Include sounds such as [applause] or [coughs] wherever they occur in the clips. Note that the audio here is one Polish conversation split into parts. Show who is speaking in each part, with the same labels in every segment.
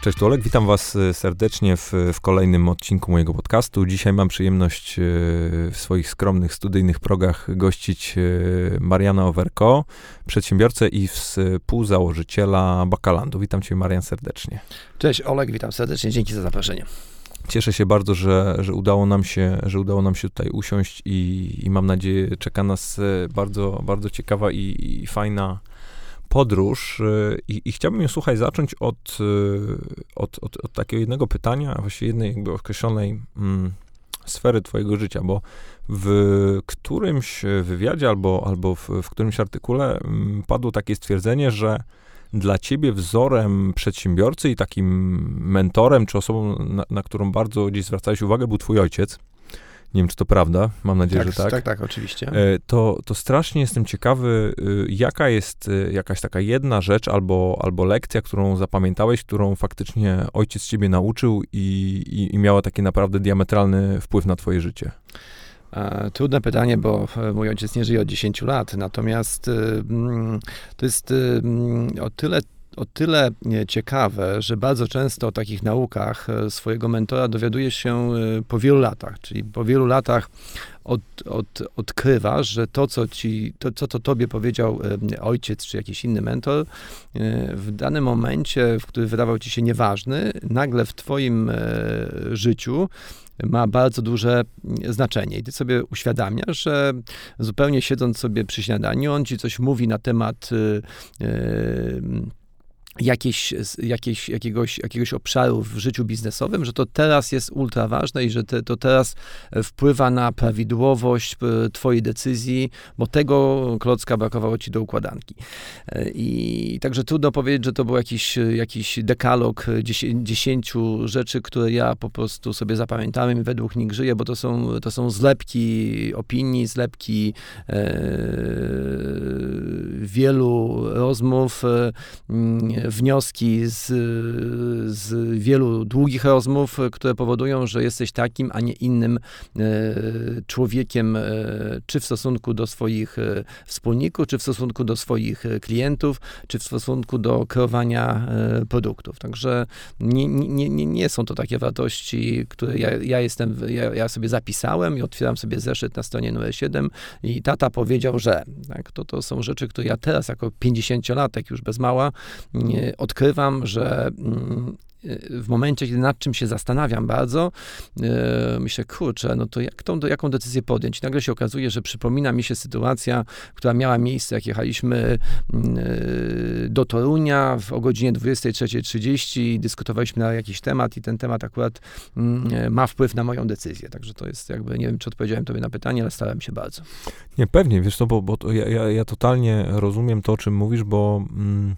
Speaker 1: Cześć, tu Olek, witam was e, serdecznie w, w, kolejnym odcinku mojego podcastu. Dzisiaj mam przyjemność e, w swoich skromnych studyjnych progach gościć e, Mariana Overko, przedsiębiorcę i współzałożyciela Bakalandu. Witam cię, Marian, serdecznie.
Speaker 2: Cześć, Olek, witam serdecznie, dzięki za zaproszenie.
Speaker 1: Cieszę się bardzo, że, że, udało, nam się, że udało nam się tutaj usiąść i, i mam nadzieję, czeka nas bardzo, bardzo ciekawa i, i fajna podróż y, i, i chciałbym ją, słuchaj, zacząć od, y, od, od, od, takiego jednego pytania, właściwie jednej jakby określonej mm, sfery twojego życia, bo w którymś wywiadzie albo, albo w, w którymś artykule mm, padło takie stwierdzenie, że dla ciebie wzorem przedsiębiorcy i takim mentorem, czy osobą, na, na którą bardzo gdzieś zwracałeś uwagę, był twój ojciec. Nie wiem, czy to prawda, mam nadzieję,
Speaker 2: tak,
Speaker 1: że tak.
Speaker 2: Tak, tak, oczywiście.
Speaker 1: E, to, to strasznie jestem ciekawy, y, jaka jest y, jakaś taka jedna rzecz albo, albo lekcja, którą zapamiętałeś, którą faktycznie ojciec ciebie nauczył i, i, i miała taki naprawdę diametralny wpływ na twoje życie.
Speaker 2: E, trudne pytanie, bo e, mój ojciec nie żyje od 10 lat, natomiast y, mm, to jest mm, o tyle o tyle ciekawe, że bardzo często o takich naukach e, swojego mentora dowiadujesz się e, po wielu latach, czyli po wielu latach od, od, odkrywasz, że to co, ci, to, co to tobie powiedział e, ojciec czy jakiś inny mentor, w danym momencie, w którym wydawał ci się nieważny, nagle w twoim życiu ma bardzo duże znaczenie. I ty sobie uświadamiasz, że zupełnie siedząc sobie przy śniadaniu, on ci coś mówi na temat jakieś, jakieś, jakiegoś, jakiegoś obszaru w życiu biznesowym, że to teraz jest ultra ważne i że te, to teraz wpływa na prawidłowość e, twojej decyzji, bo tego klocka brakowało ci do układanki. E, I także trudno powiedzieć, że to był jakiś, jakiś dekalog dziesięciu rzeczy, które ja po prostu sobie zapamiętałem i według nich żyję, bo to są, to są zlepki opinii, zlepki e, wielu rozmów, e, wnioski z, z wielu długich rozmów, które powodują, że jesteś takim, a nie innym e, człowiekiem, e, czy w stosunku do swoich e, wspólników, czy w stosunku do swoich klientów, czy w stosunku do kreowania produktów. Także nie, nie, nie, nie są to takie wartości, które ja, ja jestem, ja, ja sobie zapisałem i otwieram sobie zeszyt na stronie numer 7 i tata powiedział, że tak, to, to są rzeczy, które ja teraz jako 50-latek już bez mała odkrywam, że mm, w momencie, kiedy nad czym się zastanawiam bardzo, e, myślę, kurczę, no to jak tą, jaką decyzję podjąć? I nagle się okazuje, że przypomina mi się sytuacja, która miała miejsce, jak jechaliśmy mm, e, do Torunia w, o godzinie 23.30 i dyskutowaliśmy na jakiś temat i ten temat akurat mm, ma wpływ na moją decyzję. Także to jest jakby, nie wiem, czy odpowiedziałem tobie na pytanie, ale starałem się bardzo.
Speaker 1: Nie, pewnie, wiesz, no bo, bo ja, ja, ja totalnie rozumiem to, o czym mówisz, bo... Mm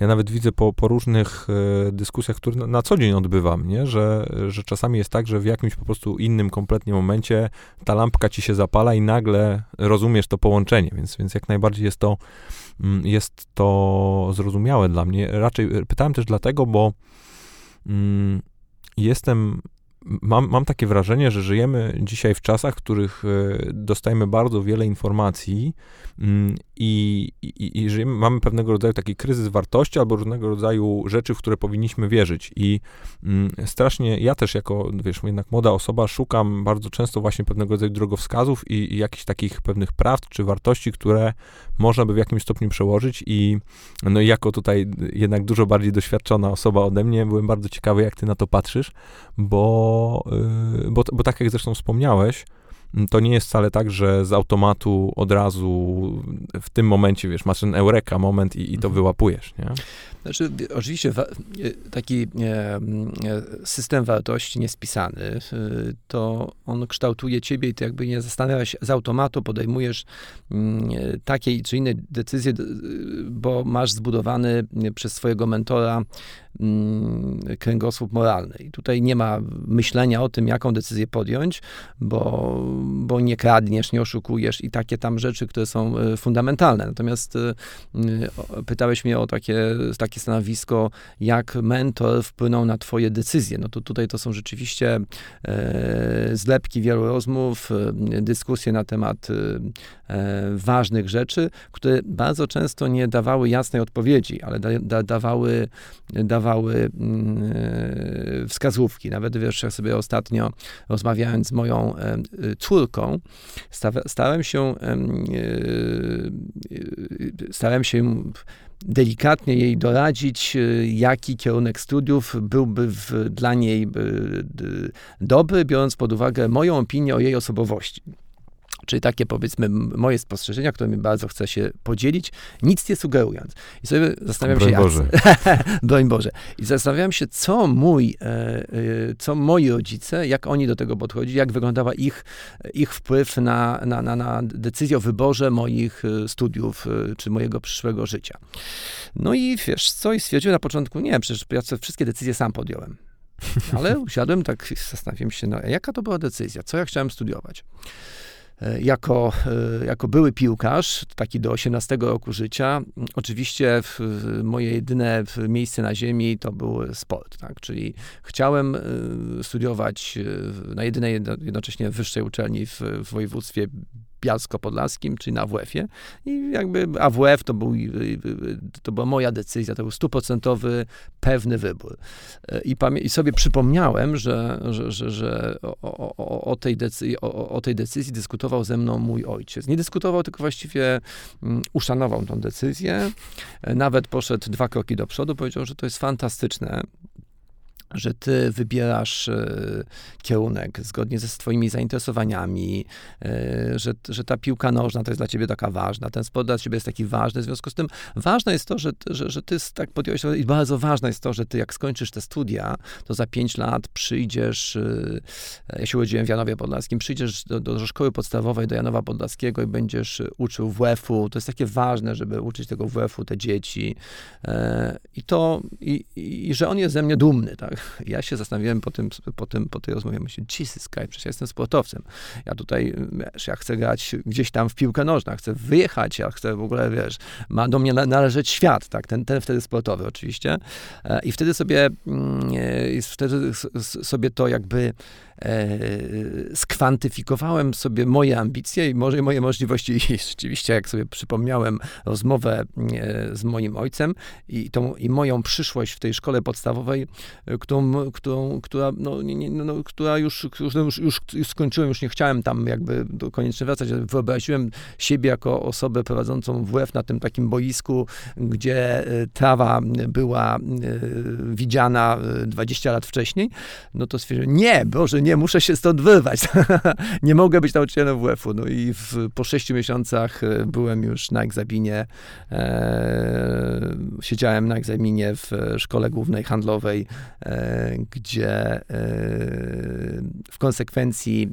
Speaker 1: ja nawet widzę po, po różnych e, dyskusjach, które na, co dzień odbywam, nie? Że, że czasami jest tak, że w jakimś po prostu innym kompletnie momencie ta lampka ci się zapala i nagle rozumiesz to połączenie, więc, więc jak najbardziej jest to, mm, jest to zrozumiałe dla mnie. Raczej e, pytałem też dlatego, bo mm, jestem mam, mam takie wrażenie, że żyjemy dzisiaj w czasach, w których e, dostajemy bardzo wiele informacji mm, i, i, i żyjemy, mamy pewnego rodzaju taki kryzys wartości albo różnego rodzaju rzeczy, w które powinniśmy wierzyć. I mm, strasznie, ja też jako, wiesz, jednak młoda osoba szukam bardzo często właśnie pewnego rodzaju drogowskazów i, i jakichś takich pewnych prawd czy wartości, które można by w jakimś stopniu przełożyć i no jako tutaj jednak dużo bardziej doświadczona osoba ode mnie, byłem bardzo ciekawy, jak ty na to patrzysz, bo, yy, bo, bo tak jak zresztą wspomniałeś, to nie jest wcale tak, że z automatu od razu w tym momencie, wiesz, masz ten eureka moment i, i to mhm. wyłapujesz, nie?
Speaker 2: Znaczy, oczywiście e, taki e, system wartości niespisany, to on kształtuje ciebie i ty jakby nie zastanawiasz się, z automatu podejmujesz takiej czy innej decyzje, bo masz zbudowany przez swojego mentora Mm, kręgosłup moralny. I tutaj nie ma myślenia o tym, jaką decyzję podjąć, bo, bo nie kradniesz, nie oszukujesz i takie tam rzeczy, które są e, fundamentalne. Natomiast e, pytałeś mnie o takie, takie stanowisko, jak mentor wpłynął na twoje decyzje. No to tutaj to są rzeczywiście e, zlepki wielu rozmów, dyskusje na temat ważnych rzeczy, które bardzo często nie dawały jasnej odpowiedzi, ale da, da, dawały, dawały dawały mm, wskazówki. Nawet wiesz, ja sobie ostatnio rozmawiając z moją córką, stałem się starałem się delikatnie jej doradzić, jaki kierunek studiów byłby w, dla niej dobry, biorąc pod uwagę moją opinię o jej osobowości. Czyli takie powiedzmy moje spostrzeżenia, którymi bardzo chcę się podzielić, nic nie sugerując. I sobie zastanawiam
Speaker 1: Broń
Speaker 2: się,
Speaker 1: Boże.
Speaker 2: Jak, [laughs] broń Boże. I zastanawiam się, co mój, e, e, co moi rodzice, jak oni do tego podchodzi, jak wyglądała ich, ich wpływ na, na, na, na decyzję o wyborze moich e, studiów, czy mojego przyszłego życia. No i wiesz co, i stwierdziłem na początku, nie, przecież ja wszystkie decyzje sam podjąłem. Ale usiadłem, tak zastanawiam się, no, jaka to była decyzja, co ja chciałem studiować. E, jako, e, jako były piłkarz, taki do 18 roku życia, oczywiście moje jedyne miejsce na ziemi to był sport, tak? czyli chciałem e, studiować na jedynej jednocześnie wyższej uczelni w, w województwie Bialsko-Podlaskim, czyli na AWF-ie. I jakby AWF to, był, to była moja decyzja, to był stuprocentowy, pewny wybór. I, I, sobie przypomniałem, że, że, że, że o, o, o, tej decyzji, o, o tej decyzji dyskutował ze mną mój ojciec. Nie dyskutował, tylko właściwie um, uszanował tą decyzję. Nawet poszedł dwa kroki do przodu, powiedział, że to jest fantastyczne że ty wybierasz e, kierunek zgodnie ze swoimi zainteresowaniami, e, że, że ta piłka nożna to jest dla ciebie taka ważna, ten sport dla ciebie jest taki ważny, w związku z tym ważne jest to, że, że, że ty tak podjąłeś, i bardzo ważne jest to, że ty jak skończysz te studia, to za pięć lat przyjdziesz, e, ja się urodziłem w Janowie Podlaskim, przyjdziesz do, do szkoły podstawowej, do Janowa Podlaskiego i będziesz uczył WF-u, to jest takie ważne, żeby uczyć tego WF-u te dzieci. I to, i, i, i że on jest ze mnie dumny, tak, [laughs] ja się zastanawiałem po, tym, po, tym, po tej rozmowie, myślę, Jesus Christ, przecież ja jestem sportowcem. Ja tutaj, wiesz, ja chcę grać gdzieś tam w piłkę nożną, chcę wyjechać, ja chcę w ogóle, wiesz, ma do mnie należeć świat, tak, ten, ten wtedy sportowy oczywiście. E, I wtedy sobie, mm, e, wtedy sobie to jakby skwantyfikowałem sobie moje ambicje i może moje możliwości. [laughs] I rzeczywiście, jak sobie przypomniałem rozmowę e, z moim ojcem i, tą, i moją przyszłość w tej szkole podstawowej, którą, którą, która, no, nie, nie, no, która już, już, już, już skończyłem, już nie chciałem tam jakby koniecznie wracać. Wyobraziłem siebie jako osobę prowadzącą WF na tym takim boisku, gdzie e, trawa była e, widziana 20 lat wcześniej, no to stwierdziłem, nie, Boże, nie, muszę się stąd wyrwać. [laughs] nie mogę być nauczycielem WF-u. No i w, po sześciu miesiącach e, byłem już na egzaminie. E, siedziałem na egzaminie w szkole głównej handlowej, e, gdzie e, w konsekwencji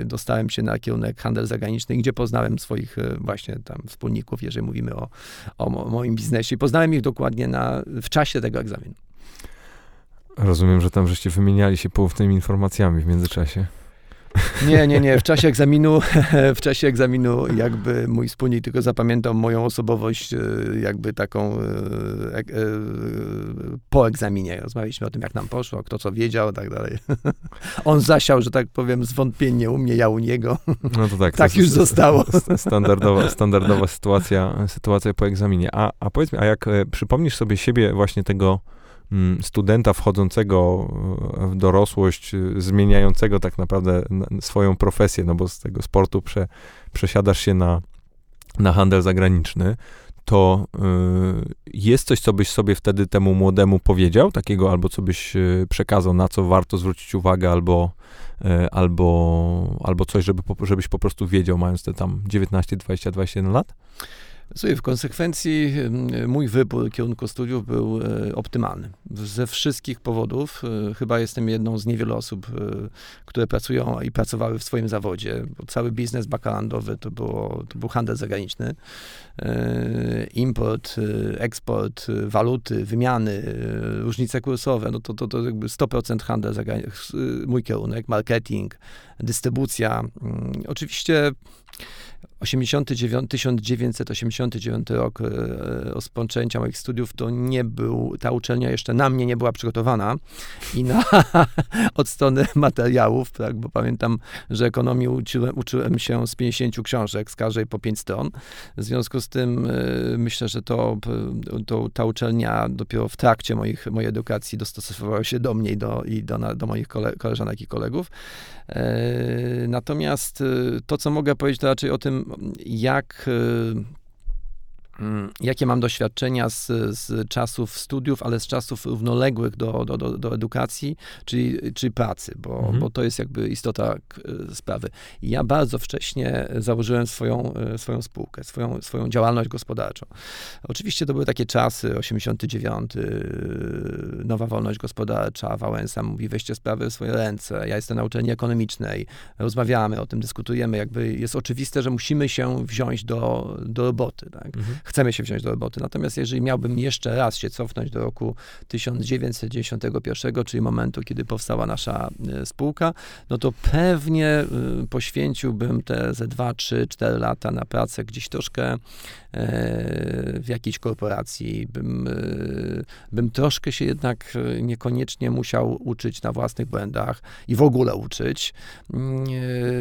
Speaker 2: e, dostałem się na kierunek handel zagraniczny, gdzie poznałem swoich e, właśnie tam wspólników, jeżeli mówimy o, o moim biznesie. Poznałem ich dokładnie na, w czasie tego egzaminu.
Speaker 1: Rozumiem, że tam żeście wymieniali się poufnymi informacjami w międzyczasie.
Speaker 2: Nie, nie, nie. W czasie egzaminu, [laughs] w czasie egzaminu jakby mój wspólnik tylko zapamiętał moją osobowość e, jakby taką e, e, po egzaminie. Rozmawialiśmy o tym, jak nam poszło, kto co wiedział, tak dalej. [laughs] On zasiał, że tak powiem, zwątpienie u mnie, ja u niego. No to tak. [laughs] tak to już zostało.
Speaker 1: Standardowa, standardowa sytuacja, sytuacja po egzaminie. A, a powiedz mi, a jak przypomnisz sobie siebie właśnie tego studenta wchodzącego w dorosłość, y, zmieniającego tak naprawdę swoją profesję, no bo z tego sportu prze, przesiadasz się na, na handel zagraniczny, to y, jest coś, co byś sobie wtedy temu młodemu powiedział, takiego albo co byś przekazał, na co warto zwrócić uwagę, albo, albo, albo coś, żeby, żebyś po prostu wiedział, mając te tam 19, 20, 21 lat?
Speaker 2: Słuchaj, w konsekwencji mój wybór kierunku studiów był e, optymalny. Ze wszystkich powodów. E, chyba jestem jedną z niewielu osób, e, które pracują i pracowały w swoim zawodzie. Cały biznes bakalandowy to, było, to był handel zagraniczny. Import, eksport, waluty, wymiany, różnice kursowe, no to, to, to jakby 100% handel zagraniczny. Mój kierunek, marketing, dystrybucja. Mm, oczywiście 89, 1989 rok, e, rozpoczęcia moich studiów, to nie był, ta uczelnia jeszcze na mnie nie była przygotowana i na, [laughs] od strony materiałów, tak, bo pamiętam, że ekonomii uczyłem, uczyłem się z 50 książek, z każdej po 5 stron. W związku z tym e, myślę, że to, to, ta uczelnia dopiero w trakcie moich, mojej edukacji dostosowywała się do mnie i do, i do, do moich kole, koleżanek i kolegów. E, natomiast e, to, co mogę powiedzieć, to raczej o tym, jak Mm, jakie mam doświadczenia z, z czasów studiów, ale z czasów równoległych do, do, do, do edukacji, czyli, czyli pracy, bo, mhm. bo to jest jakby istota sprawy. Ja bardzo wcześnie założyłem swoją, e, swoją spółkę, swoją, swoją działalność gospodarczą. Oczywiście to były takie czasy, 89, e, nowa wolność gospodarcza, Wałęsa mówi, weźcie sprawy w swoje ręce, ja jestem na uczelni ekonomicznej, rozmawiamy o tym, dyskutujemy, jakby jest oczywiste, że musimy się wziąć do, do roboty, tak? Mhm chcemy się wziąć do roboty. Natomiast jeżeli miałbym jeszcze raz się cofnąć do roku 1991, czyli momentu, kiedy powstała nasza e, spółka, no to pewnie e, poświęciłbym te ze 2, 3, 4 lata na pracę gdzieś troszkę w jakiejś korporacji, bym, e, bym troszkę się jednak e, niekoniecznie musiał uczyć na własnych błędach i w ogóle uczyć. Mm,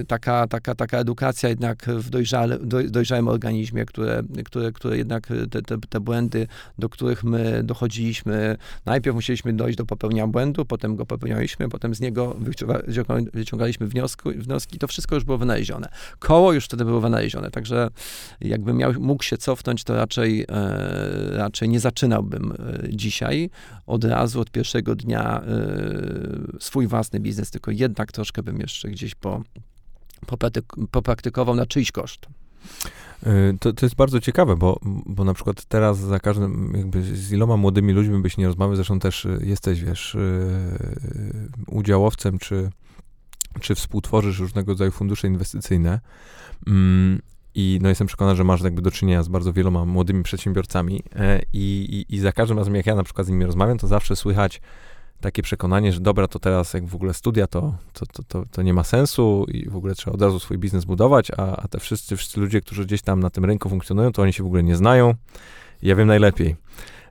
Speaker 2: taka, taka, taka edukacja jednak w dojrzale, dojrzałym organizmie, które, które, które jednak te, te, te błędy, do których my dochodziliśmy, najpierw musieliśmy dojść do popełnienia błędu, potem go popełnialiśmy, potem z niego wyciągaliśmy wnioski, wnioski, to wszystko już było wynalezione. Koło już wtedy było wynalezione, także jakbym miał, mógł się cofnąć, to raczej, e, raczej nie zaczynałbym e, dzisiaj od razu, od pierwszego dnia e, swój własny biznes, tylko jednak troszkę bym jeszcze gdzieś po, popraktykował na czyjś koszt.
Speaker 1: To, to jest bardzo ciekawe, bo, bo na przykład teraz za każdym, jakby z iloma młodymi ludźmi byś nie rozmawiał, zresztą też jesteś, wiesz, udziałowcem, czy, czy współtworzysz różnego rodzaju fundusze inwestycyjne. I no jestem przekonany, że masz jakby do czynienia z bardzo wieloma młodymi przedsiębiorcami e, i, i, i za każdym razem, jak ja na przykład z nimi rozmawiam, to zawsze słychać takie przekonanie, że dobra, to teraz jak w ogóle studia, to, to, to, to, to nie ma sensu i w ogóle trzeba od razu swój biznes budować, a, a te wszyscy, wszyscy ludzie, którzy gdzieś tam na tym rynku funkcjonują, to oni się w ogóle nie znają. Ja wiem najlepiej.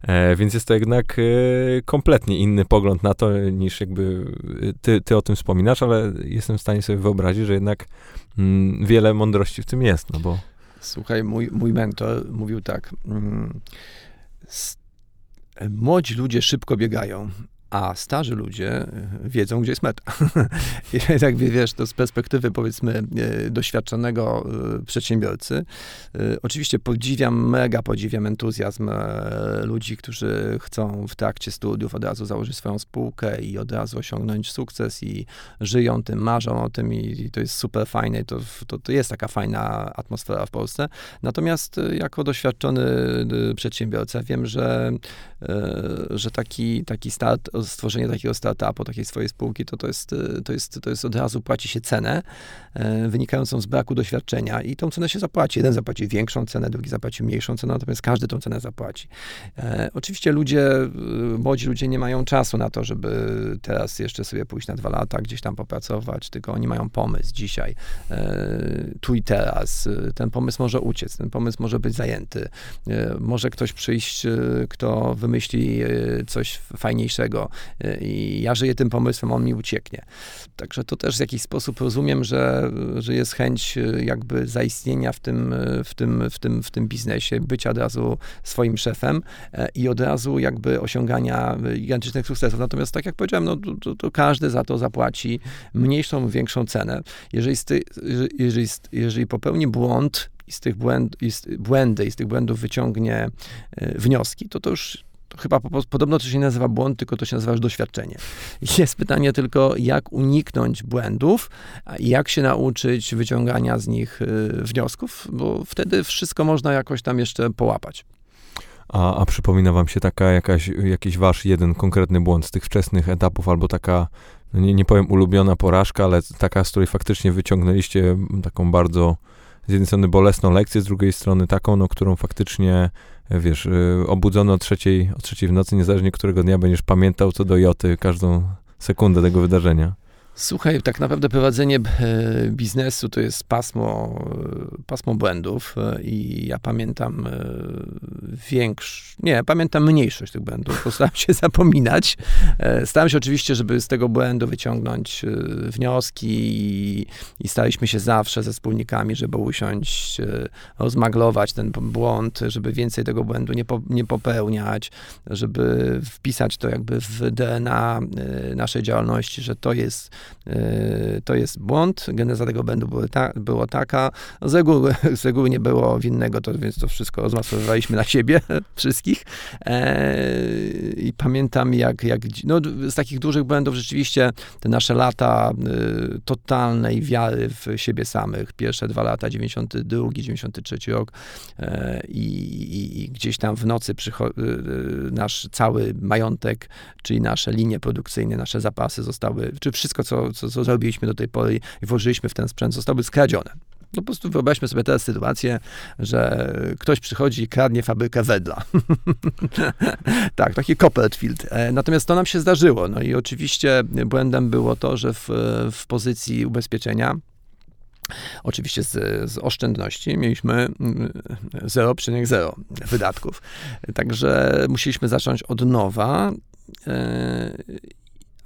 Speaker 1: E, więc jest to jednak e, kompletnie inny pogląd na to, niż jakby e, ty, ty o tym wspominasz, ale jestem w stanie sobie wyobrazić, że jednak mm, wiele mądrości w tym jest, no bo...
Speaker 2: Słuchaj, mój, mój mentor mówił tak, mm, młodzi ludzie szybko biegają, a starzy ludzie e, wiedzą, gdzie jest meta. [laughs] I tak wiesz, to z perspektywy powiedzmy e, doświadczonego e, przedsiębiorcy. Oczywiście podziwiam, mega podziwiam entuzjazm ludzi, którzy chcą w trakcie studiów od razu założyć swoją spółkę i od razu osiągnąć sukces i żyją tym, marzą o tym i, to jest super fajne. To, to, to jest taka fajna atmosfera w Polsce. Natomiast jako doświadczony przedsiębiorca wiem, że, że taki, taki start stworzenie takiego startupu, takiej swojej spółki, to, to, jest, e, to, jest, to jest od razu płaci się cenę e, wynikającą z braku doświadczenia i tą cenę się zapłaci. Jeden zapłaci większą cenę, drugi zapłaci mniejszą cenę, natomiast każdy tą cenę zapłaci. E, oczywiście ludzie, młodzi ludzie nie mają czasu na to, żeby teraz jeszcze sobie pójść na dwa lata, gdzieś tam popracować, tylko oni mają pomysł dzisiaj, tu i teraz. Ten pomysł może uciec, ten pomysł może być zajęty. Może ktoś przyjść, kto wymyśli coś fajniejszego, i ja żyję tym pomysłem, on mi ucieknie. Także to też w jakiś sposób rozumiem, że, że jest chęć e, jakby zaistnienia w tym, e, w, tym, w, tym, w tym biznesie, bycia od razu swoim szefem e, i od razu jakby osiągania gigantycznych sukcesów. Natomiast tak jak powiedziałem, no, to, to każdy za to zapłaci mniejszą, większą cenę. Jeżeli, sty, jeżeli, jeżeli popełni błąd, i z tych błęd, i z, błędy i z tych błędów wyciągnie wnioski, to to już chyba po, podobno to się nie nazywa błąd, tylko to się nazywa już doświadczenie. Jest pytanie tylko, jak uniknąć błędów, jak się nauczyć wyciągania z nich y, wniosków, bo wtedy wszystko można jakoś tam jeszcze połapać.
Speaker 1: A, a przypomina wam się taka jakaś, jakiś wasz jeden konkretny błąd z tych wczesnych etapów, albo taka, no nie, nie powiem ulubiona porażka, ale taka, z której faktycznie wyciągnęliście taką bardzo z jednej strony bolesną lekcję, z drugiej strony taką, no, którą faktycznie wiesz, y, obudzony o trzeciej, o trzeciej w nocy, niezależnie którego dnia będziesz pamiętał co do joty każdą sekundę tego wydarzenia.
Speaker 2: Słuchaj, tak naprawdę prowadzenie e, biznesu to jest pasmo, e, pasmo błędów e, i ja pamiętam większość, nie, pamiętam mniejszość tych błędów, postaram się [laughs] zapominać. Staram się oczywiście, żeby z tego błędu wyciągnąć wnioski i, i staraliśmy się zawsze ze wspólnikami, żeby usiąść, rozmaglować ten błąd, żeby więcej tego błędu nie, po, nie popełniać, żeby wpisać to jakby w DNA naszej działalności, że to jest to jest błąd. Geneza tego błędu była, ta, była taka. Z reguły, z reguły nie było winnego, to, więc to wszystko rozmasowywaliśmy na siebie, [laughs] wszystkich. Eee, I pamiętam, jak, jak no, z takich dużych błędów rzeczywiście te nasze lata y, totalnej wiary w siebie samych, pierwsze dwa lata, 92, 93 rok e, i, i, gdzieś tam w nocy y, nasz cały majątek, czyli nasze linie produkcyjne, nasze zapasy zostały, czy wszystko, co, co, co zrobiliśmy do tej pory i włożyliśmy w ten sprzęt, zostały skradzione. No po prostu wyobraźmy sobie teraz sytuację, że ktoś przychodzi i kradnie fabrykę wedla. [laughs] tak, taki Copperfield. E, natomiast to nam się zdarzyło. No i oczywiście błędem było to, że w, w pozycji ubezpieczenia Oczywiście z, z, oszczędności mieliśmy 0,0 mm, wydatków. Także musieliśmy zacząć od nowa.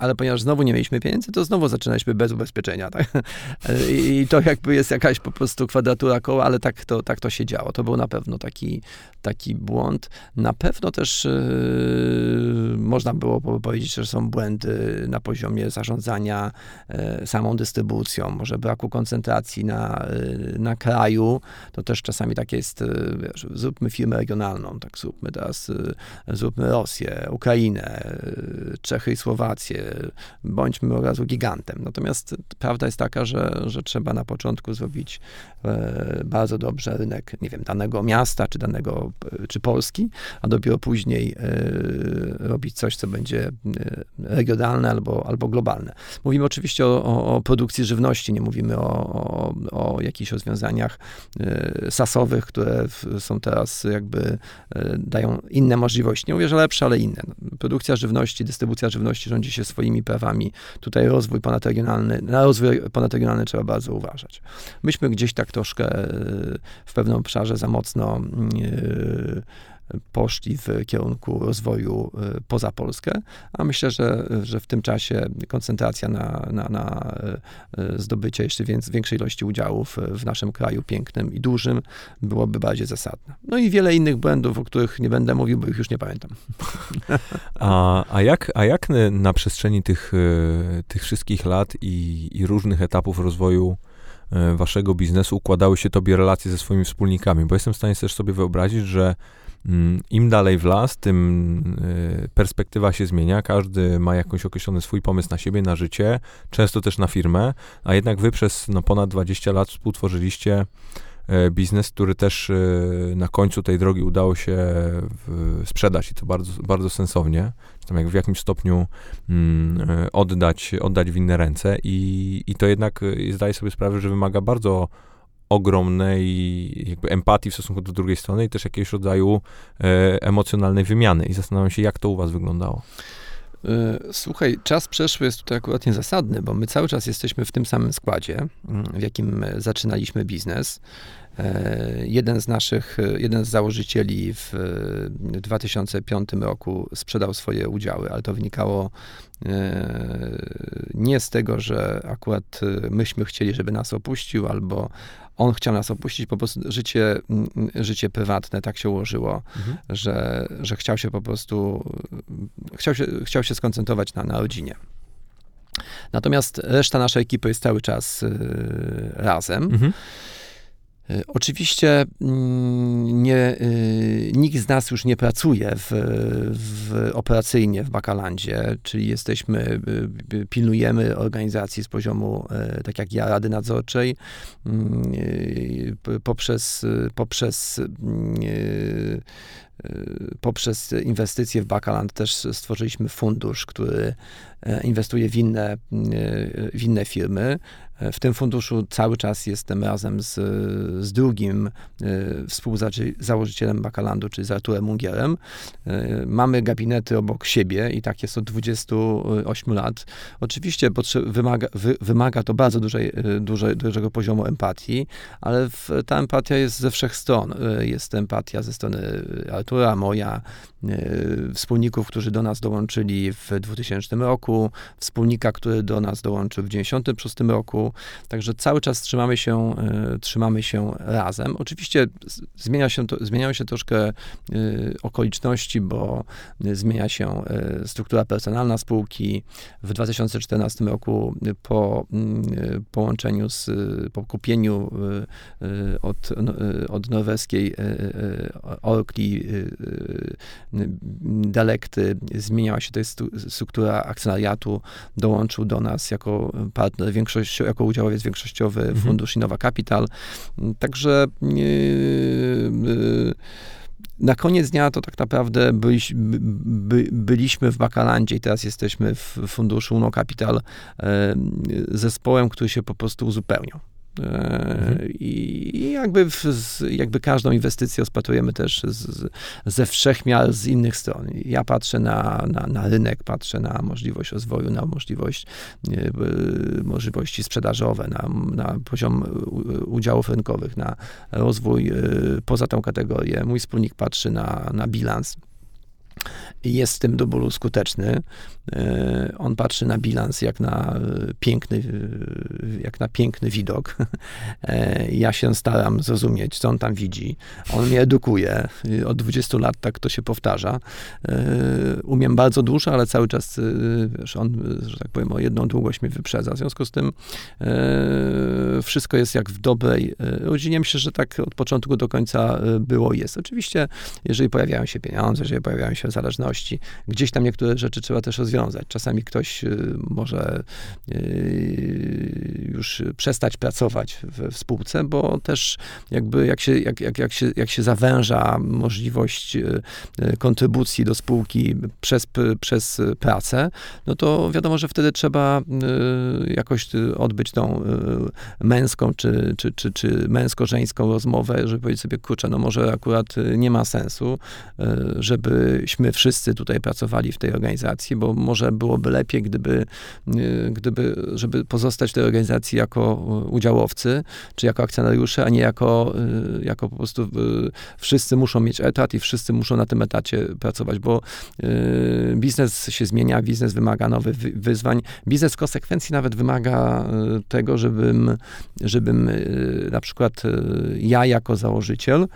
Speaker 2: E, ale ponieważ znowu nie mieliśmy pieniędzy, to znowu zaczynaliśmy bez ubezpieczenia, tak? [laughs] I to jakby jest jakaś po prostu kwadratura koła, ale tak to, tak to się działo. To był na pewno taki, taki błąd. Na pewno też yy, można było powiedzieć, że są błędy na poziomie zarządzania yy, samą dystrybucją, może braku koncentracji na, yy, na kraju. To też czasami tak jest, wiesz, zróbmy firmę regionalną, tak zróbmy teraz, zróbmy Rosję, Ukrainę, Czechy i Słowację, bądźmy od razu gigantem. Natomiast prawda jest taka, że, że trzeba na początku zrobić e, bardzo dobrze rynek, nie wiem, danego miasta, czy danego, e, czy Polski, a dopiero później e, robić coś, co będzie regionalne albo, albo globalne. Mówimy oczywiście o, o, o produkcji żywności, nie mówimy o, o, o jakichś rozwiązaniach sasowych, które są teraz jakby dają inne możliwości. Nie mówię, że lepsze, ale inne. Produkcja żywności, dystrybucja żywności rządzi się swoim swoimi prawami. Tutaj rozwój ponadregionalny, na rozwój ponadregionalny trzeba bardzo uważać. Myśmy gdzieś tak troszkę e, w pewnym obszarze za mocno e, poszli w kierunku rozwoju y, poza Polskę, a myślę, że, że w tym czasie koncentracja na, na, na y, zdobycie jeszcze większej ilości udziałów w naszym kraju pięknym i dużym byłoby bardziej zasadne. No i wiele innych błędów, o których nie będę mówił, bo ich już nie pamiętam. [laughs]
Speaker 1: A, a, jak, a jak na przestrzeni tych, y, tych wszystkich lat i, i różnych etapów rozwoju waszego biznesu układały się tobie relacje ze swoimi wspólnikami? Bo jestem w stanie też sobie wyobrazić, że Im dalej w las, tym y, perspektywa się zmienia. Każdy ma jakiś określony swój pomysł na siebie, na życie, często też na firmę, a jednak wy przez no, ponad 20 lat współtworzyliście e, biznes, który też y, na końcu tej drogi udało się sprzedać i to bardzo, bardzo sensownie, tam jak w jakimś stopniu mm, oddać, oddać w inne ręce. I, i to jednak y, zdaję sobie sprawę, że wymaga bardzo ogromnej jakby empatii w stosunku do drugiej strony i też jakiegoś rodzaju e, emocjonalnej wymiany. I zastanawiam się, jak to u was wyglądało.
Speaker 2: E, słuchaj, czas przeszły jest tutaj akurat niezasadny, bo my cały czas jesteśmy w tym samym składzie, mm, w jakim zaczynaliśmy biznes. E, jeden z naszych, jeden z założycieli w 2005 roku sprzedał swoje udziały, ale to wynikało nie z tego, że akurat myśmy chcieli, żeby nas opuścił, albo on chciał nas opuścić, po prostu życie, życie prywatne tak się ułożyło, mhm. że, że chciał się po prostu, chciał się, chciał się skoncentrować na, na rodzinie. Natomiast reszta naszej ekipy jest cały czas y, razem. Mhm. E, oczywiście mm, nie, y, nikt z nas już nie pracuje w, w, operacyjnie w Bakalandzie, czyli jesteśmy, y, y, pilnujemy organizacji z poziomu, tak jak ja, Rady Nadzorczej, mm, poprzez, poprzez poprzez inwestycje w Bakaland też stworzyliśmy fundusz, który inwestuje w inne, w inne firmy. W tym funduszu cały czas jestem razem z, z drugim e, współzałożycielem Bakalandu, czyli z Arturem Mungierem. E, mamy gabinety obok siebie i tak jest od 28 lat. Oczywiście wymaga, wy, wymaga to bardzo dużej, e, dużej, dużego poziomu empatii, ale w, ta empatia jest ze wszech stron. Jest empatia ze strony Artura, moja, wspólników, którzy do nas dołączyli w 2000 roku, wspólnika, który do nas dołączył w 1996 roku. Także cały czas trzymamy się, e, trzymamy się razem. Oczywiście zmienia się to, zmieniają się troszkę e, okoliczności, bo zmienia się e, struktura personalna spółki. W 2014 roku po mm, połączeniu z, po kupieniu od, od norweskiej Orkli Dalekty zmieniała się jest struktura akcjonariatu, dołączył do nas jako partner, większość, jako udziałowiec większościowy mhm. fundusz Innowa Capital. Także yy, na koniec dnia to tak naprawdę byliś, by, byliśmy w Bakalandzie i teraz jesteśmy w funduszu Uno Capital zespołem, który się po prostu uzupełniał. Mhm. I jakby, w, jakby każdą inwestycję rozpatrujemy też z, ze wszechmiar, z innych stron. Ja patrzę na, na, na rynek, patrzę na możliwość rozwoju, na możliwość, możliwości sprzedażowe, na, na poziom udziałów rynkowych, na rozwój y, poza tą kategorię. Mój wspólnik patrzy na, na bilans jest w tym do bólu skuteczny. E, on patrzy na bilans jak na e, piękny, e, jak na piękny widok. [laughs] Ja się staram zrozumieć, co on tam widzi. On mnie edukuje. Od 20 lat tak to się powtarza. Umiem bardzo dużo, ale cały czas wiesz, on, że tak powiem, o jedną długość mnie wyprzedza. W związku z tym wszystko jest jak w dobrej rodzinie. Myślę, że tak od początku do końca było jest. Oczywiście, jeżeli pojawiają się pieniądze, jeżeli pojawiają się zależności, gdzieś tam niektóre rzeczy trzeba też rozwiązać. Czasami ktoś y, może y, już przestać pracować w spółce, bo też jakby jak się, jak, jak, jak, się, jak się zawęża możliwość y, kontrybucji do spółki przez, przez pracę, no to wiadomo, że wtedy trzeba jakoś odbyć tą męską czy, czy, czy, czy męsko-żeńską rozmowę, żeby powiedzieć sobie, kurczę, no może akurat nie ma sensu, żebyśmy wszyscy tutaj pracowali w tej organizacji, bo może byłoby lepiej, gdyby, y, gdyby żeby pozostać w tej organizacji jako udziałowcy, czy jako akcjonariusze, a nie jako, y, jako po prostu y, wszyscy muszą mieć etat i wszyscy muszą na tym etacie pracować, bo biznes się zmienia, biznes wymaga nowych wyzwań. Biznes w konsekwencji nawet wymaga tego, żebym, żebym na przykład ja jako założyciel,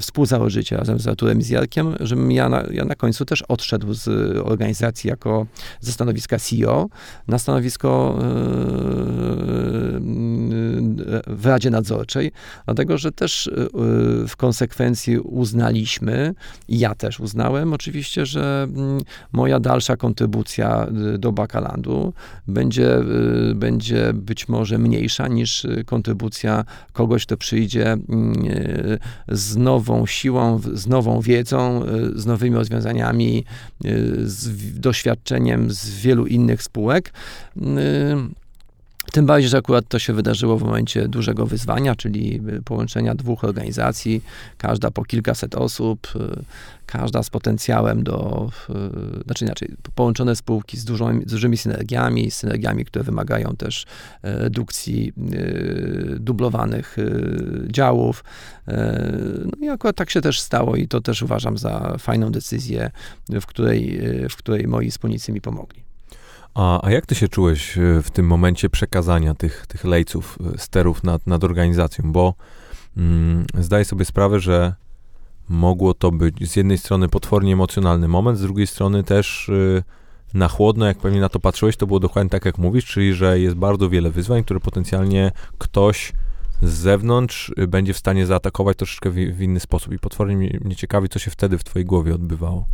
Speaker 2: współzałożyciel razem z Arturem Zjarkiem, żebym ja ja na końcu też odszedł z organizacji jako ze stanowiska CEO na stanowisko e, w Radzie Nadzorczej, dlatego że też w konsekwencji uznaliśmy, i ja też uznałem oczywiście, że mm, moja dalsza kontrybucja do Bakalandu będzie, będzie być może mniejsza niż kontrybucja kogoś, kto przyjdzie mm, z nową siłą, z nową wiedzą, z nowymi rozwiązaniami, z doświadczeniem z wielu innych spółek. Tym bardziej, że akurat to się wydarzyło w momencie dużego wyzwania, czyli połączenia dwóch organizacji, każda po kilkaset osób, y, każda z potencjałem do, y, znaczy inaczej, połączone spółki z, dużą, z dużymi synergiami, synergiami, które wymagają też redukcji y, dublowanych działów. No i akurat tak się też stało i to też uważam za fajną decyzję, w której, w której moi wspólnicy mi pomogli.
Speaker 1: A, a jak ty się czułeś e, w tym momencie przekazania tych, tych lejców, e, sterów nad, nad organizacją? Bo mm, zdaję sobie sprawę, że mogło to być z jednej strony potwornie emocjonalny moment, z drugiej strony też y, na chłodno, jak pewnie na to patrzyłeś, to było dokładnie tak, jak mówisz, czyli że jest bardzo wiele wyzwań, które potencjalnie ktoś z zewnątrz będzie w stanie zaatakować troszeczkę w, w inny sposób. I potwornie mnie, mnie ciekawi, co się wtedy w twojej głowie odbywało.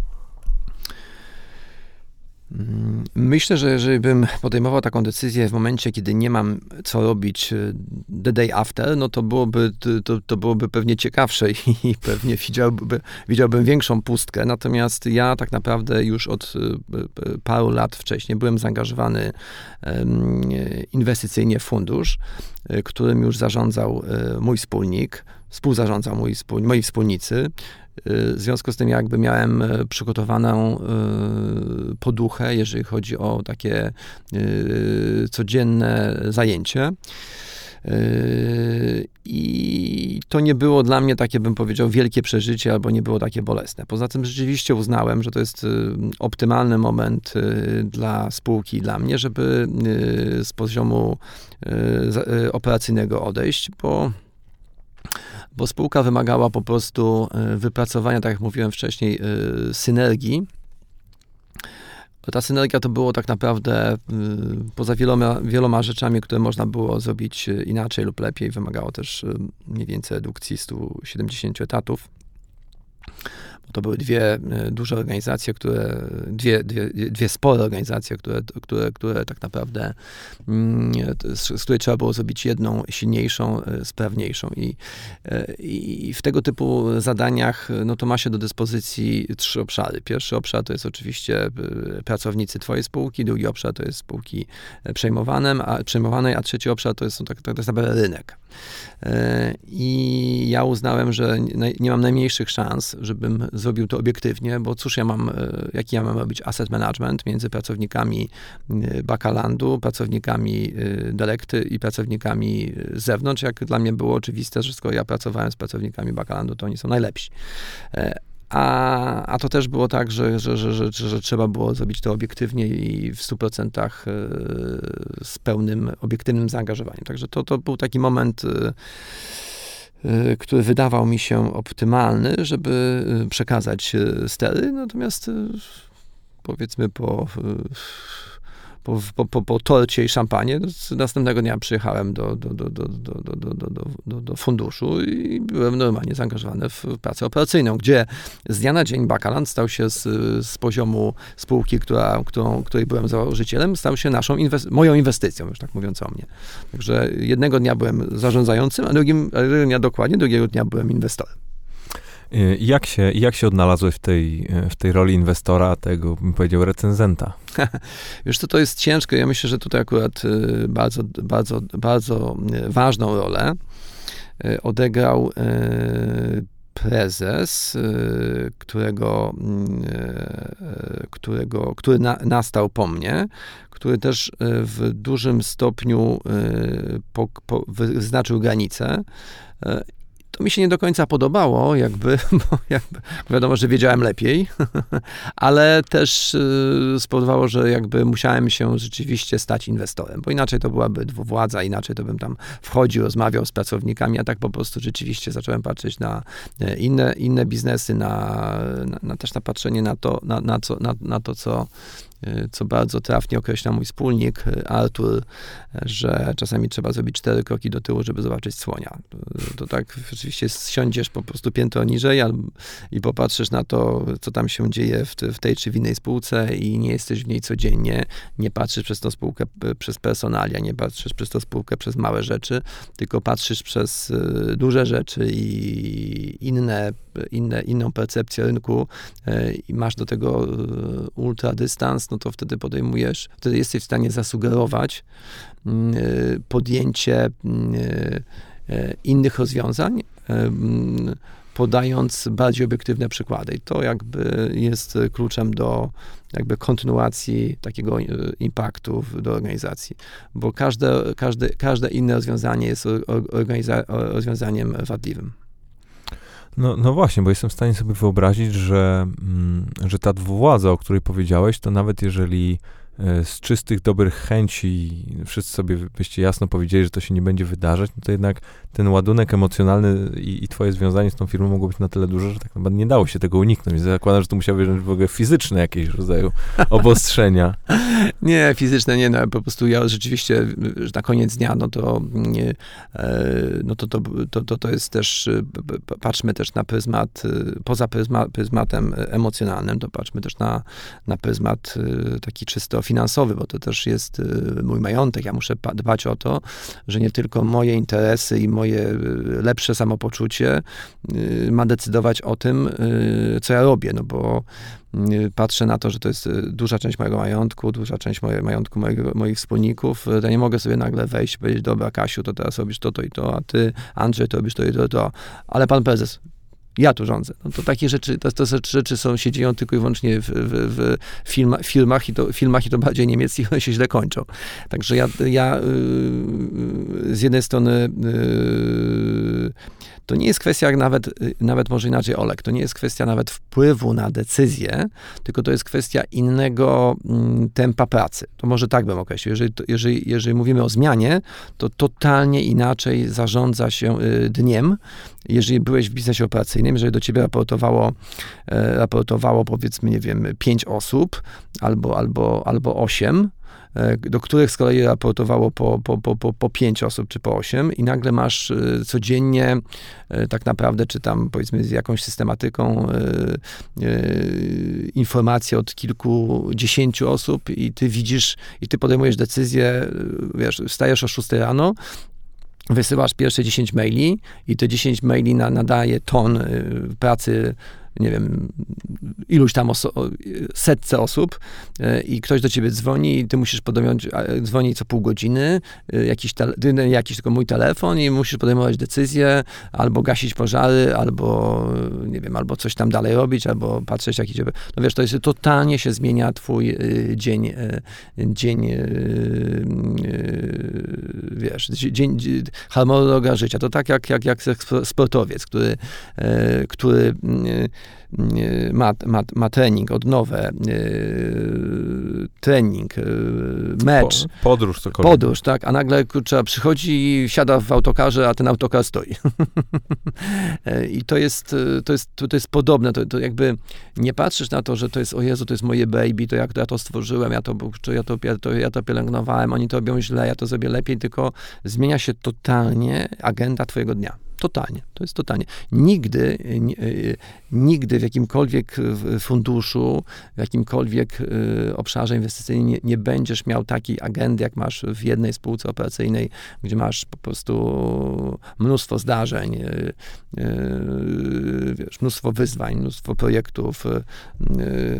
Speaker 2: Mm, myślę, że jeżeli bym podejmował taką decyzję w momencie, kiedy nie mam co robić y, the day after, no to byłoby, to, to byłoby pewnie ciekawsze i pewnie widziałby, widziałbym większą pustkę. Natomiast ja tak naprawdę już od y, y, paru lat wcześniej byłem zaangażowany inwestycyjnie w fundusz, którym już zarządzał mój wspólnik, współzarządzał moi wspólnicy. W związku z tym jakby miałem e, przygotowaną e, poduchę, jeżeli chodzi o takie e, codzienne zajęcie. I to nie było dla mnie takie, bym powiedział, wielkie przeżycie, albo nie było takie bolesne. Poza tym rzeczywiście uznałem, że to jest optymalny moment dla spółki, dla mnie, żeby z poziomu operacyjnego odejść, bo bo spółka wymagała po prostu e, wypracowania, tak jak mówiłem wcześniej, e, synergii. Ta synergia to było tak naprawdę e, poza wieloma, wieloma rzeczami, które można było zrobić inaczej lub lepiej, wymagało też mniej więcej redukcji 170 etatów. To były dwie e, duże organizacje, które, dwie, dwie, dwie spore organizacje, które, które, które tak naprawdę, mm, z, z której trzeba było zrobić jedną silniejszą, e, sprawniejszą. I, e, I w tego typu zadaniach, no to ma się do dyspozycji trzy obszary. Pierwszy obszar to jest oczywiście pracownicy twojej spółki, drugi obszar to jest spółki przejmowane, a, przejmowanej, a trzeci obszar to jest, no, tak, tak naprawdę rynek. I ja uznałem, że nie mam najmniejszych szans, żebym zrobił to obiektywnie, bo cóż ja mam, e, jaki ja mam robić asset management między pracownikami e, Bakalandu, pracownikami e, Delekty i pracownikami z zewnątrz, jak dla mnie było oczywiste, że skoro ja pracowałem z pracownikami Bakalandu, to oni są najlepsi. A, a to też było tak, że, że, że, że, trzeba było zrobić to obiektywnie i w 100% z pełnym, obiektywnym zaangażowaniem. Także to, to był taki moment który wydawał mi się optymalny, żeby y, przekazać y, stery, natomiast powiedzmy po po, po, po, po torcie i szampanie. Następnego dnia przyjechałem do, do, do, do, do, do, do, do, do funduszu i byłem normalnie zaangażowany w pracę operacyjną, gdzie z dnia na dzień Bakaland stał się z, z poziomu spółki, która, którą, której byłem założycielem, stał się naszą moją inwestycją, już tak mówiąc o mnie. Także jednego dnia byłem zarządzającym, a drugim, a drugiego dnia dokładnie, drugiego dnia byłem inwestorem.
Speaker 1: Y, jak się, jak się odnalazłeś w tej, w tej roli inwestora, tego, bym powiedział, recenzenta? [laughs]
Speaker 2: Wiesz co, to jest ciężko. Ja myślę, że tutaj akurat y, bardzo, bardzo, bardzo y, ważną rolę odegrał prezes, którego, którego, który na, nastał po mnie, który też w dużym stopniu po, po, wyznaczył granice to mi się nie do końca podobało, jakby, [laughs] bo jakby wiadomo, że wiedziałem lepiej, [laughs] ale też y, spowodowało, że jakby musiałem się rzeczywiście stać inwestorem, bo inaczej to byłaby dwuwładza, inaczej to bym tam wchodził, rozmawiał z pracownikami, a tak po prostu rzeczywiście zacząłem patrzeć na e, inne, inne biznesy, na, na, na też na patrzenie na to, na, na, co, na, na to, co co bardzo trafnie określa mój wspólnik y, Artur, że czasami trzeba zrobić cztery kroki do tyłu, żeby zobaczyć słonia. To tak oczywiście siądziesz po prostu piętro niżej i popatrzysz na to, co tam się dzieje w, tej czy w innej spółce i nie jesteś w niej codziennie, nie patrzysz przez tą spółkę przez personalia, nie patrzysz przez tą spółkę przez małe rzeczy, tylko patrzysz przez duże rzeczy i inne, inne, inną percepcję rynku i masz do tego ultra dystans, no to wtedy podejmujesz, wtedy jesteś w stanie zasugerować mm, y, podjęcie mm, y, y, innych rozwiązań, mm, podając bardziej obiektywne przykłady. I to jakby jest kluczem do jakby kontynuacji takiego impaktu do organizacji, bo każde, każde, każde inne rozwiązanie jest rozwiązaniem wadliwym.
Speaker 1: No, no właśnie, bo jestem w stanie sobie wyobrazić, że, mm, że ta dwuwładza, o której powiedziałeś, to nawet jeżeli z czystych, dobrych chęci wszyscy sobie byście jasno powiedzieli, że to się nie będzie wydarzać, no to jednak ten ładunek emocjonalny i, i twoje związanie z tą firmą mogło być na tyle duże, że tak naprawdę nie dało się tego uniknąć. Zakładam, że to musiały być w ogóle fizyczne jakieś rodzaju obostrzenia. [laughs]
Speaker 2: nie, fizyczne nie, no po prostu ja rzeczywiście, że na koniec dnia, no to nie, no to, to, to, to, to jest też, patrzmy też na pryzmat, poza pryzma, pryzmatem emocjonalnym, to patrzmy też na, na pryzmat taki czysto finansowy, bo to też jest mój majątek. Ja muszę dbać o to, że nie tylko moje interesy i moje y, lepsze samopoczucie y, ma decydować o tym, y, co ja robię, no bo patrzę na to, że to jest duża część mojego majątku, duża część mojego majątku moich wspólników, ja nie mogę sobie nagle wejść i powiedzieć, dobra Kasiu, to teraz robisz to, to i to, a ty Andrzej, to robisz to i to, to, ale pan prezes, ja tu rządzę. No to takie rzeczy, to, to rzeczy są, się dzieją tylko i wyłącznie w, w, w filma, filmach, i to, filmach i to bardziej niemieckich, one się źle kończą. Także ja, ja yy, z jednej strony yy, to nie jest kwestia nawet, nawet może inaczej Olek, to nie jest kwestia nawet wpływu na decyzję, tylko to jest kwestia innego mm, tempa pracy. To może tak bym określił. Jeżeli, jeżeli, jeżeli mówimy o zmianie, to totalnie inaczej zarządza się y, dniem, jeżeli byłeś w biznesie operacyjnym, jeżeli do ciebie raportowało, e, raportowało powiedzmy, nie wiem, pięć osób albo, albo, albo osiem, do których z kolei raportowało po, po, po, po, po pięć osób czy po osiem i nagle masz e, codziennie e, tak naprawdę, czy tam powiedzmy z jakąś systematyką informacje od kilkudziesięciu osób i ty widzisz, i ty podejmujesz decyzję, wiesz, wstajesz o 6 rano, wysyłasz pierwsze 10 maili i te 10 maili na, nadaje ton pracy nie wiem, iluś tam oso- setce osób e, i ktoś do ciebie dzwoni i ty musisz podjąć, dzwoni co pół godziny, e, jakiś, tele, jakiś tylko mój telefon i musisz podejmować decyzję, albo gasić pożary, albo nie wiem, albo coś tam dalej robić, albo patrzeć jakiś, no wiesz, to jest, totalnie się zmienia twój e, dzień, dzień wiesz, dzień, harmonogram życia. To tak jak, jak, jak sportowiec, który, który ma, ma, ma trening, odnowę, trening, mecz.
Speaker 1: Podróż cokolwiek.
Speaker 2: Podróż, tak, a nagle kurczę, przychodzi i siada w autokarze, a ten autokar stoi. [laughs] I to jest, to jest, to jest podobne, to, to jakby nie patrzysz na to, że to jest, o Jezu, to jest moje baby, to jak to ja to stworzyłem, ja to, ja to, ja to, ja to pielęgnowałem, oni to robią źle, ja to zrobię lepiej, tylko zmienia się totalnie agenda twojego dnia. Totalnie, to jest totalnie. Nigdy, e, nigdy w jakimkolwiek funduszu, w jakimkolwiek e, obszarze inwestycyjnym nie, nie, będziesz miał takiej agendy, jak masz w jednej spółce operacyjnej, gdzie masz po prostu mnóstwo zdarzeń, e, wiesz, mnóstwo wyzwań, mnóstwo projektów,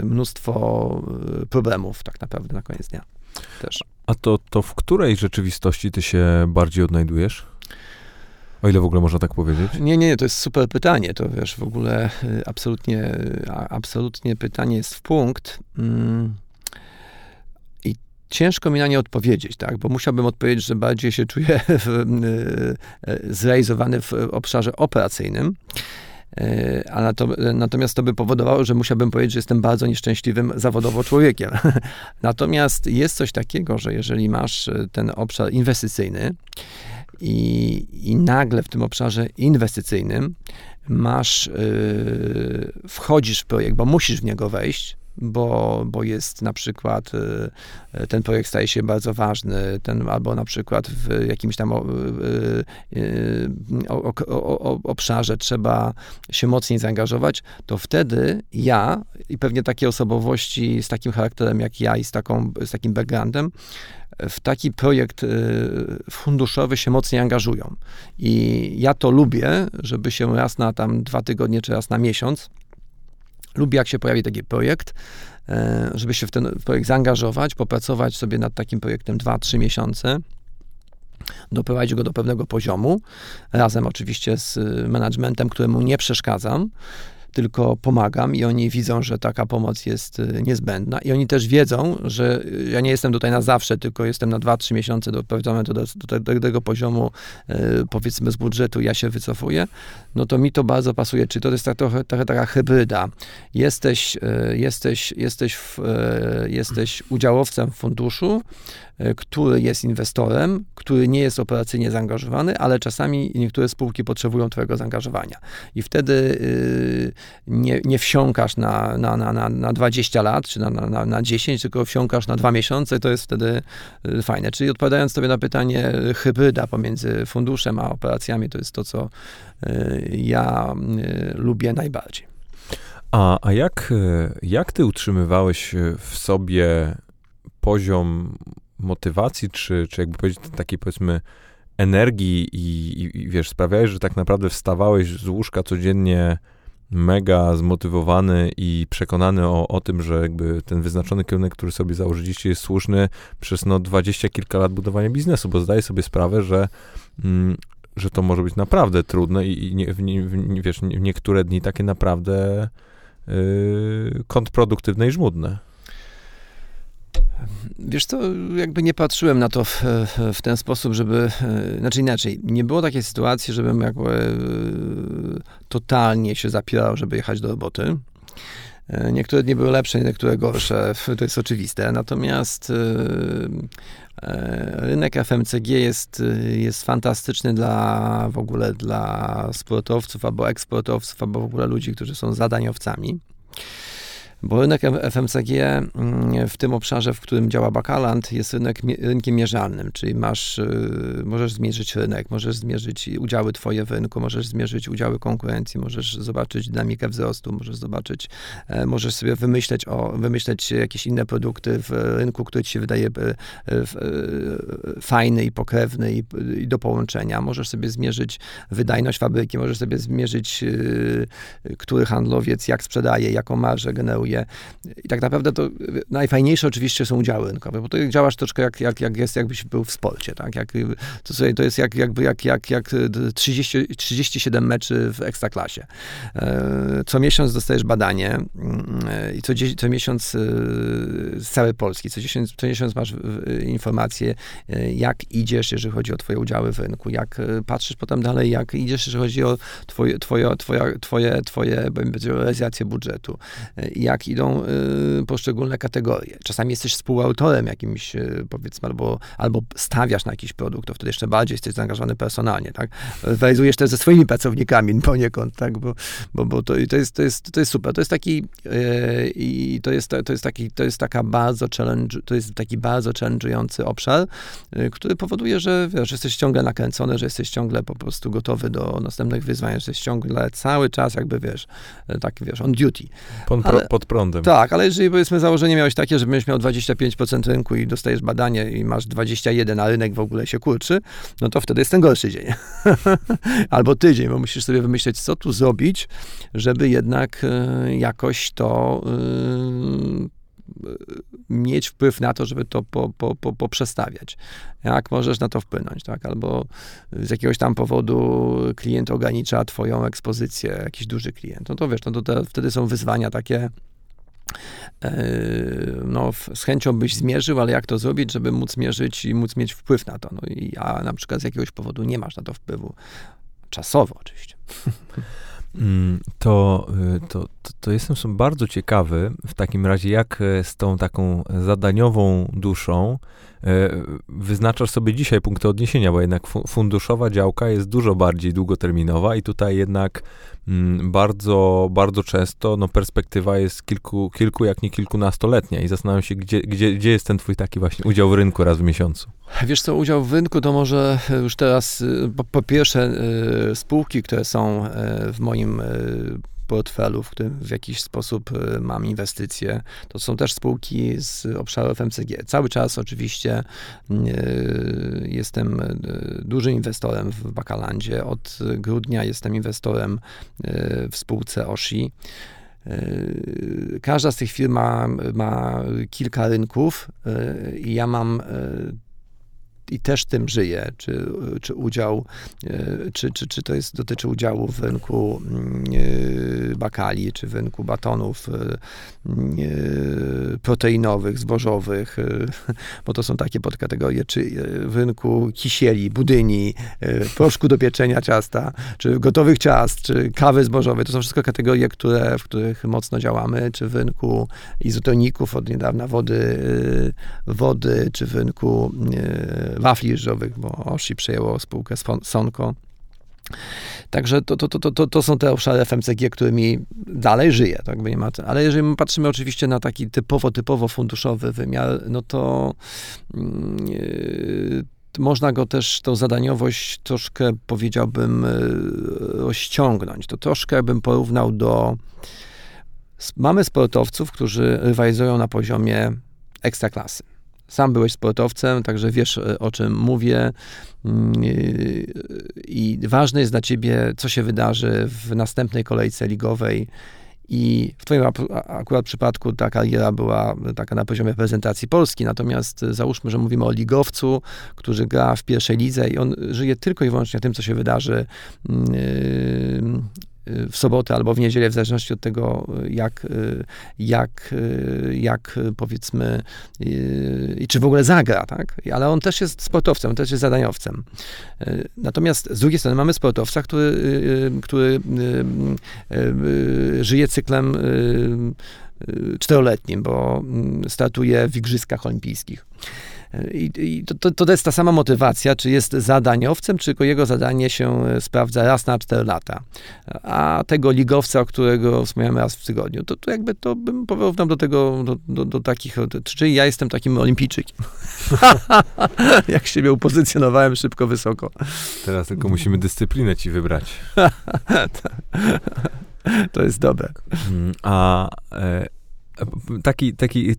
Speaker 2: mnóstwo problemów tak naprawdę na koniec dnia też.
Speaker 1: A to, to w której rzeczywistości ty się bardziej odnajdujesz? O ile w ogóle można tak powiedzieć?
Speaker 2: Nie, nie, to jest super pytanie. To wiesz, w ogóle y, absolutnie, absolutnie pytanie jest w punkt. Mm. I ciężko mi na nie odpowiedzieć, tak? Bo musiałbym odpowiedzieć, że bardziej się czuję [laughs] w, y, y, zrealizowany w obszarze operacyjnym. A natomiast to by powodowało, że musiałbym powiedzieć, że jestem bardzo nieszczęśliwym zawodowo człowiekiem. [laughs] Natomiast jest coś takiego, że jeżeli masz ten obszar inwestycyjny, i, i nagle w tym obszarze inwestycyjnym masz, yy, wchodzisz w projekt, bo musisz w niego wejść, bo, bo jest na przykład y, ten projekt staje się bardzo ważny, ten, albo na przykład w jakimś tam y, y, obszarze trzeba się mocniej zaangażować, to wtedy ja i pewnie takie osobowości z takim charakterem jak ja i z, taką, z takim backgroundem w taki projekt funduszowy się mocniej angażują. I ja to lubię, żeby się raz na tam dwa tygodnie, czy raz na miesiąc Lubię, jak się pojawi taki projekt, e, żeby się w ten projekt zaangażować, popracować sobie nad takim projektem 2-3 miesiące, doprowadzić go do pewnego poziomu, razem oczywiście z managementem, któremu nie przeszkadzam. Tylko pomagam i oni widzą, że taka pomoc jest y, niezbędna i oni też wiedzą, że ja nie jestem tutaj na zawsze, tylko jestem na 2-3 miesiące do, do, do, tego poziomu, powiedzmy z budżetu, ja się wycofuję, no to mi to bardzo pasuje. Czy to jest tak, trochę, trochę taka hybryda. Jesteś, jesteś, jesteś, w, jesteś udziałowcem w funduszu, który jest inwestorem, który nie jest operacyjnie zaangażowany, ale czasami niektóre spółki potrzebują Twojego zaangażowania. I wtedy y, nie, nie wsiąkasz na, na, na, na 20 lat, czy na, na, na 10, tylko wsiąkasz na dwa miesiące, to jest wtedy y, fajne. Czyli odpowiadając sobie na pytanie, hybryda pomiędzy funduszem a operacjami, to jest to, co y, ja lubię najbardziej.
Speaker 1: A, a jak, jak ty utrzymywałeś w sobie poziom motywacji, czy, czy jakby powiedzieć takiej powiedzmy energii i, i, i wiesz, sprawiałeś, że tak naprawdę wstawałeś z łóżka codziennie mega zmotywowany i przekonany o, o tym, że jakby ten wyznaczony kierunek, który sobie założyliście jest słuszny przez no dwadzieścia kilka lat budowania biznesu, bo zdaję sobie sprawę, że, mm, że to może być naprawdę trudne i, i nie, w, w, wiesz, w niektóre dni takie naprawdę yy, kontrproduktywne i żmudne.
Speaker 2: Wiesz co, jakby nie patrzyłem na to w, w, ten sposób, żeby, znaczy inaczej, nie było takiej sytuacji, żebym jakby e, totalnie się zapierał, żeby jechać do roboty. E, niektóre dni były lepsze, niektóre gorsze, to jest oczywiste. Natomiast e, rynek FMCG jest, jest fantastyczny dla w ogóle dla sportowców albo eksportowców, albo w ogóle ludzi, którzy są zadaniowcami. Bo rynek FMCG mm, w tym obszarze, w którym działa Bakaland, jest rynek, rynkiem mierzalnym, czyli masz, y, możesz zmierzyć rynek, możesz zmierzyć udziały twoje w rynku, możesz zmierzyć udziały konkurencji, możesz zobaczyć dynamikę wzrostu, możesz zobaczyć, e, możesz sobie wymyśleć, o, wymyśleć jakieś inne produkty w rynku, który ci się wydaje e, e, fajny i pokrewny i, i do połączenia. Możesz sobie zmierzyć wydajność fabryki, możesz sobie zmierzyć, y, który handlowiec jak sprzedaje, jaką marżę generuje, i tak naprawdę to najfajniejsze oczywiście są udziały rynkowe, bo to działasz troszkę jak, jak, jak jest, jakbyś był w sporcie, tak? Jak, to, sobie, to jest jak, jakby jak, jak, jak 30, 37 meczy w ekstraklasie. E, co miesiąc dostajesz badanie mm, i co, co miesiąc z całej Polski, co miesiąc, co miesiąc masz informacje, jak idziesz, jeżeli chodzi o twoje udziały w rynku, jak patrzysz potem dalej, jak idziesz, jeżeli chodzi o twoje, twoje, twoje, twoje, twoje realizację budżetu, jak jak idą y, poszczególne kategorie. Czasami jesteś współautorem jakimś, y, powiedzmy, albo, albo stawiasz na jakiś produkt, to wtedy jeszcze bardziej jesteś zaangażowany personalnie, tak? Realizujesz to ze swoimi pracownikami poniekąd, tak? Bo, bo, bo to, to, jest, to, jest, to jest super. To jest taki y, i to jest, to jest taki, to jest taka bardzo challenge, to jest taki bardzo challenge'ujący obszar, który powoduje, że wiesz, jesteś ciągle nakręcony, że jesteś ciągle po prostu gotowy do następnych wyzwań, że jesteś ciągle cały czas jakby, wiesz, tak, wiesz, on duty.
Speaker 1: Pod, Ale, pod prądem.
Speaker 2: Tak, ale jeżeli powiedzmy założenie miałeś takie, że będziesz miał 25% rynku i dostajesz badanie i masz 21, a rynek w ogóle się kurczy, no to wtedy jest ten gorszy dzień. [laughs] Albo tydzień, bo musisz sobie wymyśleć, co tu zrobić, żeby jednak y, jakoś to y, mieć wpływ na to, żeby to po, po, po, poprzestawiać. Jak możesz na to wpłynąć, tak? Albo z jakiegoś tam powodu klient ogranicza twoją ekspozycję, jakiś duży klient. No to wiesz, no to te, wtedy są wyzwania takie, e, no, z chęcią byś zmierzył, ale jak to zrobić, żeby móc zmierzyć i móc mieć wpływ na to? No i a na przykład z jakiegoś powodu nie masz na to wpływu. Czasowo oczywiście. [laughs]
Speaker 1: Mm, to, y, to, to, to jestem bardzo ciekawy w takim razie, jak e, z tą taką zadaniową duszą e, wyznaczasz sobie dzisiaj punkty odniesienia, bo jednak funduszowa działka jest dużo bardziej długoterminowa i tutaj jednak Mm, bardzo, bardzo często no, perspektywa jest kilku, kilku, jak nie kilkunastoletnia i zastanawiam się, gdzie, gdzie, gdzie jest ten twój taki właśnie udział w rynku raz w miesiącu?
Speaker 2: Wiesz co, udział w rynku to może już teraz, po, po pierwsze spółki, które są w moim portfelu, w którym w jakiś sposób y, mam inwestycje. To są też spółki z obszaru FMCG. Cały czas oczywiście y, jestem y, dużym inwestorem w Bakalandzie. Od grudnia jestem inwestorem w spółce Oshi. Każda z tych firm ma, ma kilka rynków i ja mam i też tym żyje, czy, czy udział, czy, czy, czy to jest, dotyczy udziału w rynku bakali, czy w rynku batonów proteinowych, zbożowych, bo to są takie podkategorie, czy w rynku kisieli, budyni, proszku do pieczenia ciasta, czy gotowych ciast, czy kawy zbożowej. To są wszystko kategorie, które, w których mocno działamy, czy w rynku izotoników, od niedawna wody, wody czy w rynku wafli ryżowych, bo Oshi przejęło spółkę Sonko. Także to, to, to, to, to są te obszary FMCG, którymi dalej żyje, tak. Ale jeżeli patrzymy oczywiście na taki typowo, typowo funduszowy wymiar, no to yy, można go też, tą zadaniowość troszkę, powiedziałbym, rozciągnąć. To troszkę bym porównał do Mamy sportowców, którzy rywalizują na poziomie ekstraklasy. Sam byłeś sportowcem, także wiesz e, o czym mówię. Mm, I ważne jest dla ciebie, co się wydarzy w następnej kolejce ligowej. I w Twoim akurat przypadku ta kariera była taka na poziomie prezentacji Polski, natomiast załóżmy, że mówimy o ligowcu, który gra w pierwszej lidze i on żyje tylko i wyłącznie tym, co się wydarzy mm, w sobotę albo w niedzielę, w zależności od tego, jak, jak, jak powiedzmy, i czy w ogóle zagra, tak? Ale on też jest sportowcem, też jest zadaniowcem. Natomiast z drugiej strony mamy sportowca, który, który żyje cyklem czteroletnim, bo startuje w Igrzyskach Olimpijskich. I, i to, to, to, jest ta sama motywacja, czy jest zadaniowcem, czy tylko jego zadanie się e, sprawdza raz na 4 lata. A tego ligowca, o którego wspomniałem raz w tygodniu, to, to jakby to bym porównał do tego, do, do, do takich, czyli ja jestem takim olimpijczykiem. [laughs] Jak siebie upozycjonowałem szybko, wysoko.
Speaker 1: Teraz tylko musimy dyscyplinę ci wybrać. [laughs]
Speaker 2: to jest dobre.
Speaker 1: Mm, a e, taki, taki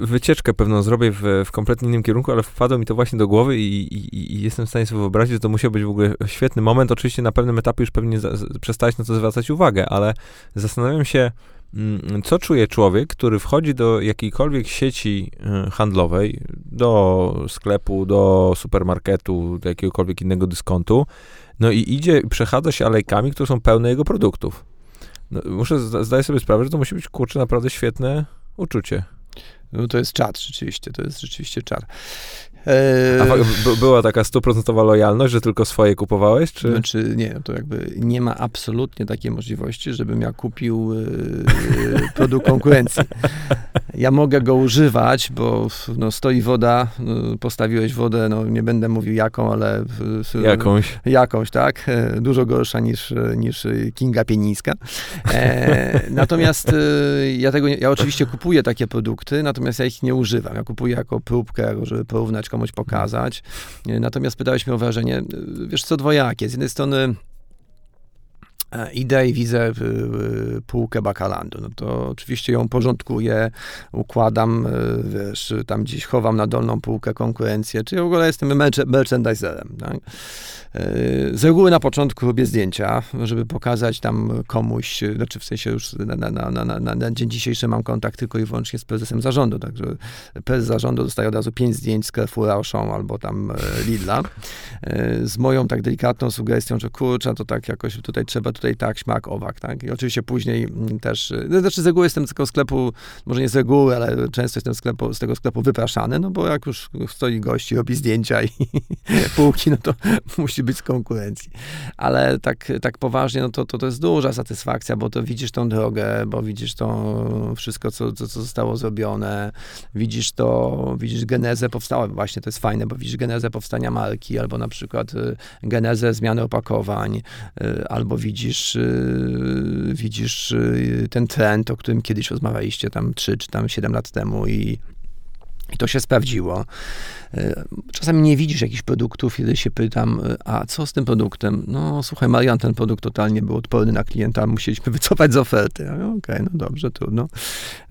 Speaker 1: wycieczkę pewną zrobię w, w kompletnie innym kierunku, ale wpadło mi to właśnie do głowy i, i, i, jestem w stanie sobie wyobrazić, że to musiał być w ogóle świetny moment. Oczywiście na pewnym etapie już pewnie za, przestałeś na to zwracać uwagę, ale zastanawiam się, mm, co czuje człowiek, który wchodzi do jakiejkolwiek sieci y, handlowej, do sklepu, do supermarketu, do jakiegokolwiek innego dyskontu, no i idzie, przechadza się alejkami, które są pełne jego produktów. No, muszę zdać sobie sprawę, że to musi być, kurczę, naprawdę świetne uczucie.
Speaker 2: No to jest czat rzeczywiście, to jest rzeczywiście czat.
Speaker 1: A była taka stuprocentowa lojalność, że tylko swoje kupowałeś, czy?
Speaker 2: Znaczy, nie, to jakby nie ma absolutnie takiej możliwości, żebym ja kupił yy, [laughs] produkt konkurencji. Ja mogę go używać, bo no, stoi woda, no, postawiłeś wodę, no nie będę mówił jaką, ale...
Speaker 1: Jakąś.
Speaker 2: Jakąś, tak. E, dużo gorsza niż, niż Kinga Pienińska. E, natomiast e, ja tego, ja oczywiście kupuję takie produkty, natomiast ja ich nie używam. Ja kupuję jako próbkę, żeby porównać komuś pokazać. Natomiast pytałeś mnie o wrażenie, wiesz co, dwojakie. Z jednej strony idę i widzę półkę bakalandu. No to oczywiście ją porządkuję, układam, e, wiesz, tam gdzieś chowam na dolną półkę konkurencję, czyli w ogóle jestem merchandiserem. Tak? Z reguły na początku robię zdjęcia, żeby pokazać tam komuś, znaczy w sensie już na, na, na, na, na dzień dzisiejszy mam kontakt tylko i wyłącznie z prezesem zarządu, także prezes zarządu dostaje od razu pięć zdjęć z Carrefoura, albo tam e, Lidla. E, z moją tak delikatną sugestią, że kurczę, to tak jakoś tutaj trzeba, tutaj tak, śmak, owak, tak? I oczywiście później mm, też, e, znaczy z reguły jestem z tego sklepu, może nie z reguły, ale często jestem z, sklepu, z tego sklepu wypraszany, no bo jak już stoi gości, robi zdjęcia i [laughs] półki, no to [laughs] musi być z konkurencji. Ale tak, tak poważnie, no to, to, to jest duża satysfakcja, bo to widzisz tą drogę, bo widzisz to wszystko, co, co, co zostało zrobione, widzisz to, widzisz genezę powstała, właśnie to jest fajne, bo widzisz genezę powstania marki, albo na przykład y, genezę zmiany opakowań, y, albo widzisz, y, widzisz ten trend, o którym kiedyś rozmawialiście tam 3 czy tam 7 lat temu i i to się sprawdziło. E, czasami nie widzisz jakichś produktów, kiedy się pytam, e, a co z tym produktem? No słuchaj, Marian, ten produkt totalnie był odporny na klienta, musieliśmy [laughs] wycofać z oferty. Okej, okay, no dobrze, trudno.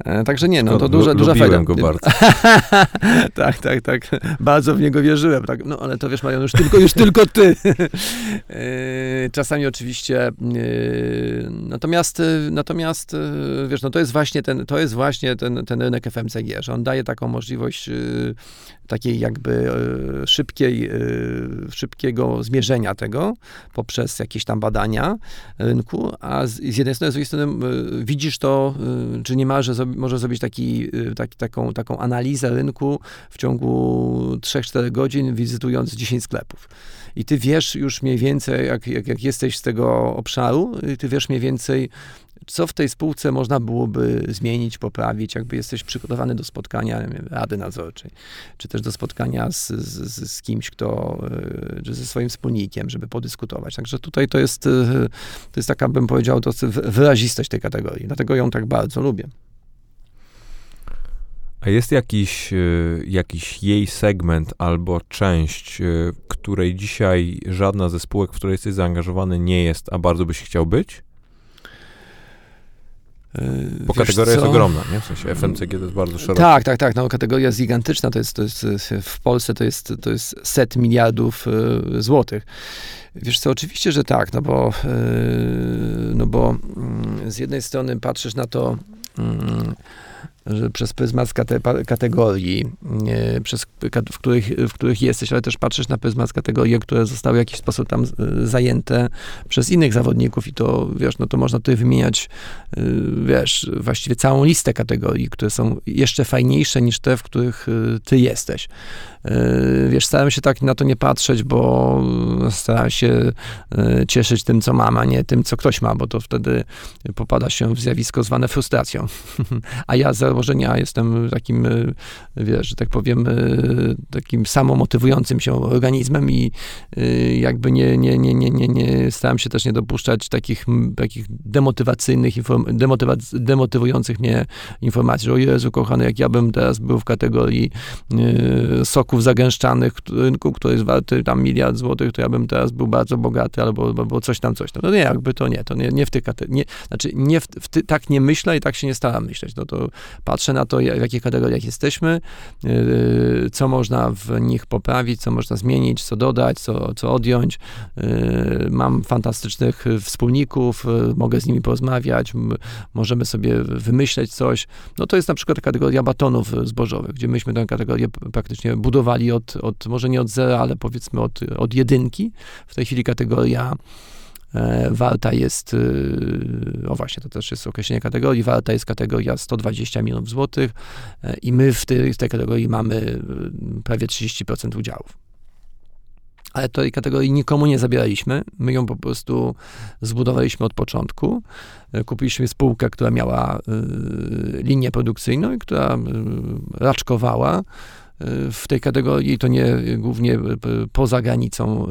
Speaker 2: E, także nie, no to duża, duża fajda.
Speaker 1: go bardzo. [laughs]
Speaker 2: tak, tak, tak. Bardzo w niego wierzyłem. Tak. No ale to wiesz, Marian, już tylko, już tylko ty. [laughs] czasami oczywiście. Natomiast, natomiast wiesz, no to jest właśnie ten, to jest właśnie ten, ten rynek FMCG, że on daje taką możliwość takiej jakby y, szybkiej, y, szybkiego zmierzenia tego poprzez jakieś tam badania rynku, a z, z jednej strony, z drugiej strony y, widzisz to, czy nie ma, że może zrobić taki, taki, taką, taką analizę rynku w ciągu 3-4 godzin, wizytując 10 sklepów. I ty wiesz już mniej więcej, jak, jak, jak jesteś z tego obszaru, ty wiesz mniej więcej, co w tej spółce można byłoby zmienić, poprawić, jakby jesteś przygotowany do spotkania Rady Nadzorczej, czy też do spotkania z, z, z kimś, kto, czy ze swoim wspólnikiem, żeby podyskutować. Także tutaj to jest, to jest taka, bym powiedział, to wyrazistość tej kategorii. Dlatego ją tak bardzo lubię.
Speaker 1: A jest jakiś, jakiś jej segment albo część, której dzisiaj żadna ze spółek, w której jesteś zaangażowany, nie jest, a bardzo byś chciał być? Bo Wiesz kategoria co? jest ogromna, nie? W sensie FMCG to jest bardzo szeroka.
Speaker 2: Tak, tak, tak. No, kategoria jest gigantyczna. To jest, to jest, w Polsce to jest, to jest set miliardów y, złotych. Wiesz co, oczywiście, że tak, no bo, y, no bo y, z jednej strony patrzysz na to mm, że przez pryzmat kategorii, przez, w, których, w których jesteś, ale też patrzysz na pryzmat kategorii, które zostały w jakiś sposób tam zajęte przez innych zawodników i to, wiesz, no to można tutaj wymieniać, y, wiesz, właściwie całą listę kategorii, które są jeszcze fajniejsze niż te, w których y, ty jesteś. Y, wiesz, starałem się tak na to nie patrzeć, bo starałem się cieszyć tym, co mam, a nie tym, co ktoś ma, bo to wtedy popada się w zjawisko zwane frustracją. [laughs] a ja za założenia jestem takim, e, wiesz, że tak powiem, takim samomotywującym się organizmem i jakby nie, nie, nie, nie, nie, nie starałem się też nie dopuszczać takich, takich demotywacyjnych, demotywa, demotywujących mnie informacji, że o Jezu, kochany, jak ja bym teraz był w kategorii soków zagęszczanych rynku, który jest warty tam miliard złotych, to ja bym teraz był bardzo bogaty albo, albo coś tam, coś tam. No nie, jakby to nie, to nie, nie w tych kategoriach, znaczy nie w, w ty, tak nie myślę i tak się nie staram myśleć. No to patrzę na to, w jakich kategoriach jesteśmy, yy, co można w nich poprawić, co można zmienić, co dodać, co, co odjąć. Yy, mam fantastycznych wspólników, yy, mogę z nimi porozmawiać, możemy sobie wymyśleć coś. No to jest na przykład kategoria batonów zbożowych, gdzie myśmy tę kategorię praktycznie budowali od, od może nie od zera, ale powiedzmy od, od jedynki. W tej chwili kategoria E, warta jest, y, o właśnie, to też jest określenie kategorii, warta jest kategoria 120 milionów złotych e, i my w tej, w tej kategorii mamy prawie 30% udziałów. Ale tej kategorii nikomu nie zabieraliśmy. My ją po prostu zbudowaliśmy od początku. E, kupiliśmy spółkę, która miała linię produkcyjną i która raczkowała w tej kategorii, to nie głównie poza granicą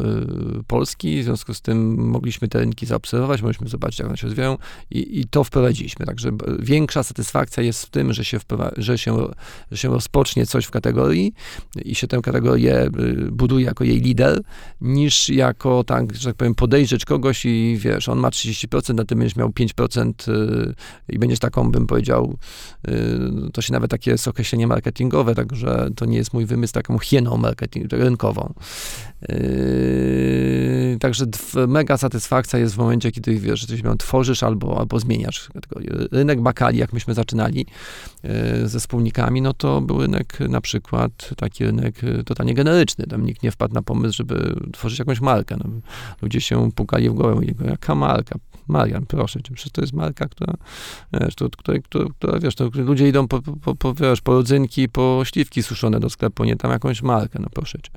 Speaker 2: y, Polski, w związku z tym mogliśmy te rynki zaobserwować, mogliśmy zobaczyć, jak one się rozwijają i, i to wprowadziliśmy. Także większa satysfakcja jest w tym, że się, że, się, że się rozpocznie coś w kategorii i się tę kategorię y, buduje jako jej lider, niż jako, tak, że tak powiem, podejrzeć kogoś i wiesz, on ma 30%, a ty będziesz miał 5% y, i będziesz taką, bym powiedział, to się nawet takie jest określenie marketingowe, także to nie jest mój wymysł, taką hieną marketing, rynkową. Yy, także mega satysfakcja jest w momencie, kiedy wiesz, że coś tworzysz albo, albo zmieniasz. Rynek bakali, jak myśmy zaczynali yy, ze wspólnikami, no to był rynek na przykład taki rynek yy, totalnie generyczny. Tam nikt nie wpadł na pomysł, żeby tworzyć jakąś markę. No, ludzie się pukali w głowę, jaka marka? Marian, proszę cię, przecież to jest marka, która, wiesz, to, która, która, która wiesz, to ludzie idą po, po, po, wiesz, po rodzynki, po śliwki suszone do sklepu, nie tam jakąś markę, no proszę cię.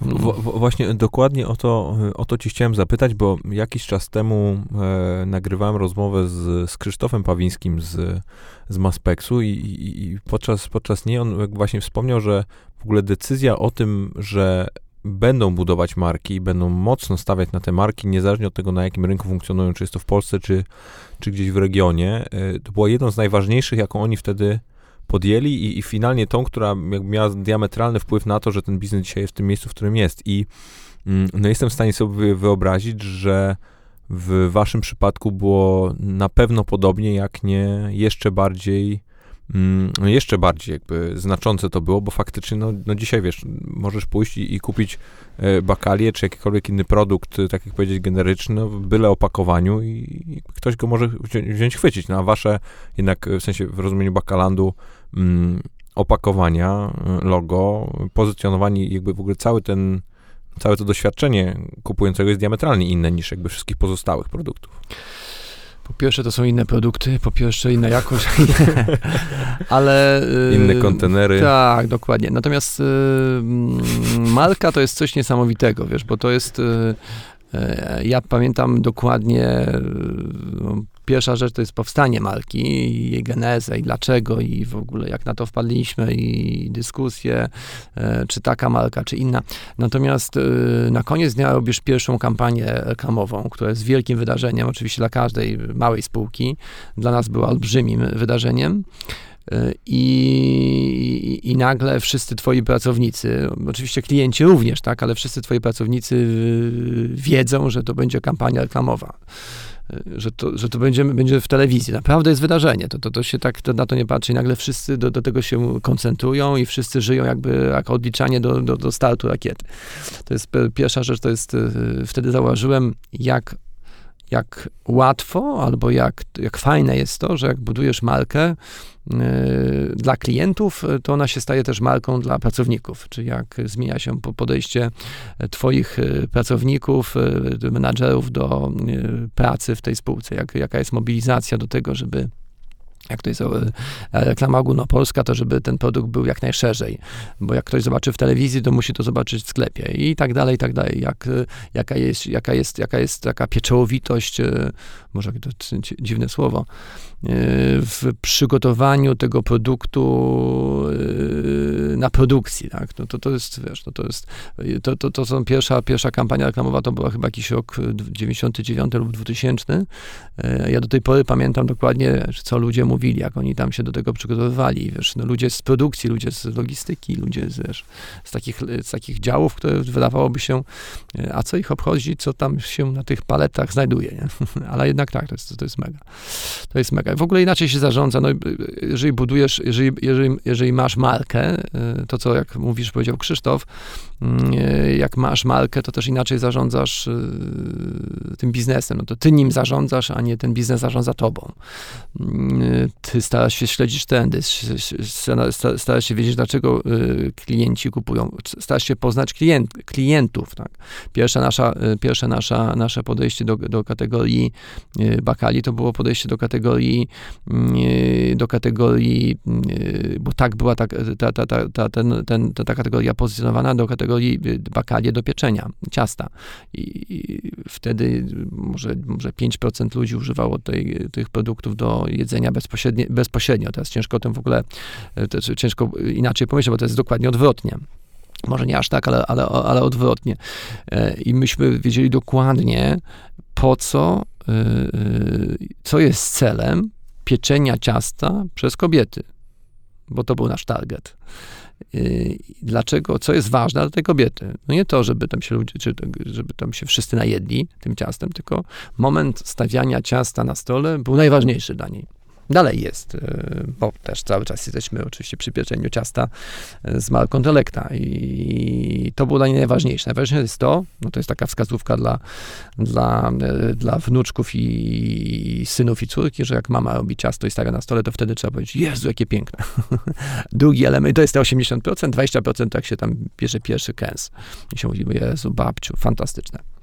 Speaker 1: W, w, właśnie dokładnie o to, o to ci chciałem zapytać, bo jakiś czas temu e, nagrywałem rozmowę z, z Krzysztofem Pawińskim z, z Maspexu i, i, i podczas, podczas niej on właśnie wspomniał, że w ogóle decyzja o tym, że będą budować marki, będą mocno stawiać na te marki, niezależnie od tego, na jakim rynku funkcjonują, czy jest to w Polsce, czy, czy gdzieś w regionie. E, to była jedną z najważniejszych, jaką oni wtedy podjęli i, i finalnie tą, która miała diametralny wpływ na to, że ten biznes dzisiaj jest w tym miejscu, w którym jest. I mm, no jestem w stanie sobie wyobrazić, że w waszym przypadku było na pewno podobnie, jak nie jeszcze bardziej no jeszcze bardziej jakby znaczące to było, bo faktycznie, no, no dzisiaj wiesz, możesz pójść i, i kupić e, bakalię, czy jakikolwiek inny produkt, tak jak powiedzieć, generyczny, no, byle opakowaniu i, i ktoś go może wziąć, wziąć, chwycić, no a wasze jednak, w sensie w rozumieniu bakalandu, mm, opakowania, logo, pozycjonowanie, jakby w ogóle cały ten, całe to doświadczenie kupującego jest diametralnie inne niż jakby wszystkich pozostałych produktów.
Speaker 2: Po pierwsze to są inne produkty, po pierwsze inna jakość, [laughs] ale...
Speaker 1: Inne kontenery.
Speaker 2: Tak, dokładnie. Natomiast y, marka to jest coś niesamowitego, wiesz, bo to jest... Y, y, ja pamiętam dokładnie Pierwsza rzecz to jest powstanie marki, jej genezę i dlaczego i w ogóle jak na to wpadliśmy i dyskusje, e, czy taka marka, czy inna. Natomiast e, na koniec dnia robisz pierwszą kampanię reklamową, która jest wielkim wydarzeniem, oczywiście dla każdej małej spółki. Dla nas była olbrzymim wydarzeniem. E, I, I, nagle wszyscy twoi pracownicy, oczywiście klienci również, tak, ale wszyscy twoi pracownicy wiedzą, że to będzie kampania reklamowa że to, że to będzie, będzie w telewizji. Naprawdę jest wydarzenie. To, to, to się tak to, na to nie patrzy. I nagle wszyscy do, do tego się koncentrują i wszyscy żyją jakby jak odliczanie do, do, do startu rakiety. To jest pierwsza rzecz, to jest y, wtedy zauważyłem, jak jak łatwo albo jak, jak fajne jest to, że jak budujesz markę, Y, dla klientów, y, to ona się staje też marką dla pracowników. Czyli jak zmienia się podejście Twoich y, pracowników, menadżerów do pracy w tej spółce, jak, jaka jest mobilizacja do tego, żeby jak to jest e, reklama ogólnopolska, to żeby ten produkt był jak najszerzej, bo jak ktoś zobaczy w telewizji, to musi to zobaczyć w sklepie i tak dalej, i tak dalej. Jak, jaka, jest, jaka, jest, jaka jest taka pieczołowitość, może to dziwne słowo, w przygotowaniu tego produktu na produkcji, tak, no to, to jest, wiesz, no to jest, to, to, to są pierwsza, pierwsza kampania reklamowa, to była chyba jakiś rok 99 lub 2000. E, ja do tej pory pamiętam dokładnie, co ludzie mówili, jak oni tam się do tego przygotowywali, wiesz, no ludzie z produkcji, ludzie z logistyki, ludzie z, wiesz, z, takich, z takich działów, które wydawałoby się, e, a co ich obchodzi, co tam się na tych paletach znajduje, nie? [laughs] ale jednak tak, to jest, to jest mega. To jest mega. W ogóle inaczej się zarządza, no, jeżeli budujesz, jeżeli, jeżeli, jeżeli masz markę, e, to co, jak mówisz, powiedział Krzysztof, jak masz markę, to też inaczej zarządzasz tym biznesem, no to ty nim zarządzasz, a nie ten biznes zarządza tobą. Mm, ty starasz się śledzić trendy, starasz się wiedzieć, dlaczego klienci kupują, starasz się poznać klient, klientów. Tak? Pierwsze, nasza, pierwsze nasza, nasze podejście do, do kategorii bakali to było podejście do kategorii do kategorii, bo tak była ta, ta, ta, ta, ta, ten, ten, ta kategoria pozycjonowana do kategorii bakalie do pieczenia, ciasta. I, wtedy może, może 5% ludzi używało tej, tych produktów do jedzenia bezpośrednio, bezpośrednio. Teraz ciężko o tym w ogóle, e, ciężko inaczej pomyśleć, bo to jest dokładnie odwrotnie. Może nie aż tak, ale, ale, ale odwrotnie. E, I myśmy wiedzieli dokładnie, po co, e, co jest celem pieczenia ciasta przez kobiety, bo to był nasz target. Dlaczego, co jest ważne dla tej kobiety? No nie to, żeby tam się ludzie, czy żeby tam się wszyscy najedli tym ciastem, tylko moment stawiania ciasta na stole był najważniejszy dla niej. Dalej jest, e, bo też cały czas jesteśmy oczywiście przy pieczeniu ciasta e, z marką Telekta i to było dla niej najważniejsze. Najważniejsze jest to, no to jest taka wskazówka dla, dla, e, dla wnuczków i synów i córki, że jak mama robi ciasto i stawia na stole, to wtedy trzeba powiedzieć, Jezu, jakie piękne. [laughs] Drugi element, to jest te 80%, 20% jak się tam bierze pierwszy kęs. I się mówi, Jezu, babciu, fantastyczne.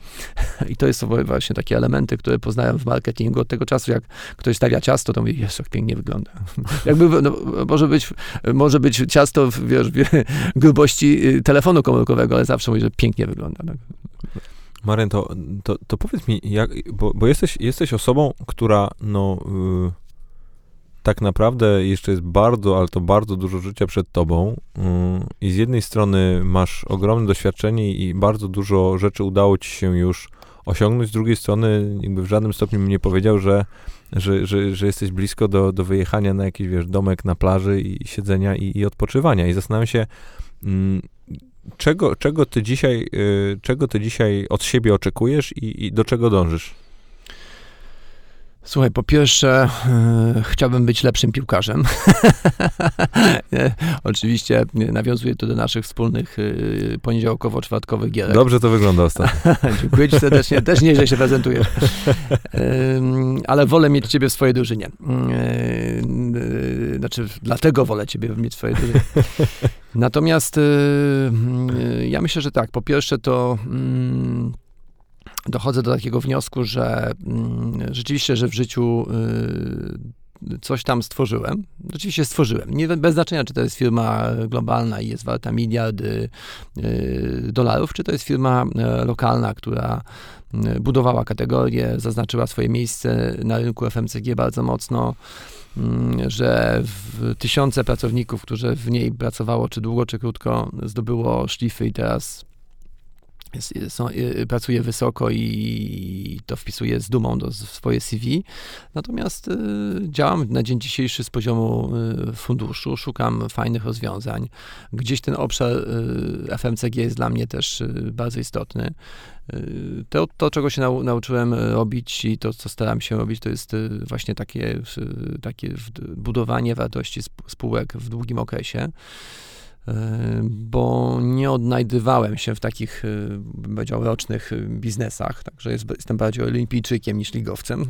Speaker 2: I to są właśnie takie elementy, które poznałem w marketingu od tego czasu, jak ktoś stawia ciasto, to mówi, jest jak pięknie wygląda. [laughs] Jakby, no, może, być, może być ciasto wiesz, [laughs] grubości y, telefonu komórkowego, ale zawsze mówi, że pięknie wygląda. Tak?
Speaker 1: Maren, to, to, to, powiedz mi, jak, bo, bo jesteś, jesteś osobą, która no, yy, tak naprawdę jeszcze jest bardzo, ale to bardzo dużo życia przed tobą. Yy, i z jednej strony masz ogromne doświadczenie i bardzo dużo rzeczy udało ci się już osiągnąć, z drugiej strony jakby w żadnym stopniu mi nie powiedział, że, że, że, że jesteś blisko do, do wyjechania na jakiś, wiesz, domek na plaży i siedzenia i, i odpoczywania. I zastanawiam się, yy, czego, czego ty dzisiaj, y, czego ty dzisiaj od siebie oczekujesz i, i do czego dążysz?
Speaker 2: Słuchaj, po pierwsze, yy, chciałbym być lepszym piłkarzem. [laughs] Oczywiście nawiązuje to do naszych wspólnych yy, poniedziałkowo-czwartkowych gier.
Speaker 1: Dobrze to wygląda ostatnio. [laughs]
Speaker 2: Dziękuję ci serdecznie. Też nieźle się prezentujesz. Yy, ale wolę mieć ciebie w swojej drużynie. Znaczy, dlatego wolę ciebie mieć w swojej drużynie. Natomiast ja myślę, że tak. Po pierwsze to mm, dochodzę do takiego wniosku, że mm, rzeczywiście, że w życiu y, coś tam stworzyłem. Oczywiście stworzyłem. Nie, bez znaczenia, czy to jest firma globalna i jest warta miliardy y, dolarów, czy to jest firma y, lokalna, która budowała kategorię, zaznaczyła swoje miejsce na rynku FMCG bardzo mocno, mm, że tysiące pracowników, którzy w niej pracowało, czy długo, czy krótko, zdobyło szlify i teraz są, y, pracuje wysoko i to wpisuje z dumą do swoje CV. Natomiast y, działam na dzień dzisiejszy z poziomu y, funduszu, szukam fajnych rozwiązań. Gdzieś ten obszar y, FMCG jest dla mnie też y, bardzo istotny. Y, to, to, czego się nau, nauczyłem robić i to, co staram się robić, to jest właśnie takie, takie budowanie wartości spółek w długim okresie bo nie odnajdywałem się w takich, y, bym powiedział, rocznych y, biznesach, także jest, jestem bardziej olimpijczykiem niż ligowcem.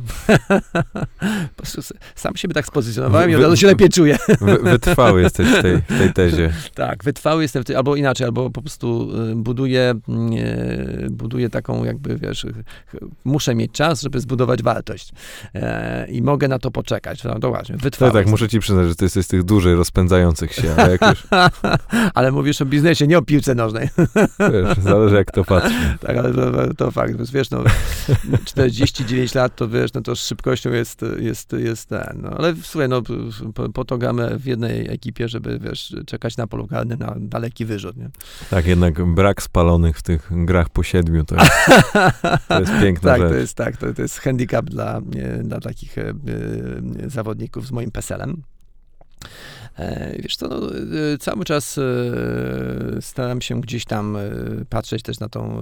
Speaker 2: [laughs] Sam siebie tak spozycjonowałem i od razu się lepiej czuję.
Speaker 1: wytrwały jesteś w tej, w tej [laughs] tezie.
Speaker 2: Tak, wytrwały jestem, w tej, albo inaczej, albo po prostu buduję, buduję taką jakby, wiesz, muszę mieć czas, żeby zbudować wartość e, i mogę na to poczekać. No, to właśnie, wytrwały.
Speaker 1: Tak, tak, muszę ci przyznać, że ty jesteś z tych dłużej rozpędzających się, ale jak już... [laughs]
Speaker 2: ale mówisz o biznesie, nie o piłce nożnej.
Speaker 1: Wiesz, zależy jak to patrzy.
Speaker 2: tak, ale to, to fakt, wiesz, no 49 lat, to wiesz, no to z szybkością jest, jest, jest ten, no, ale słuchaj, no po, po to gramy w jednej ekipie, żeby, wiesz, czekać na polu karnym na daleki wyrzut, nie?
Speaker 1: Tak, jednak brak spalonych w tych grach po siedmiu, to jest, to jest piękna
Speaker 2: tak,
Speaker 1: rzecz.
Speaker 2: To jest, tak, to, to jest handicap dla, dla takich e, zawodników z moim peselem. E, wiesz co, no, e, cały czas e, staram się gdzieś tam patrzeć też na, tą,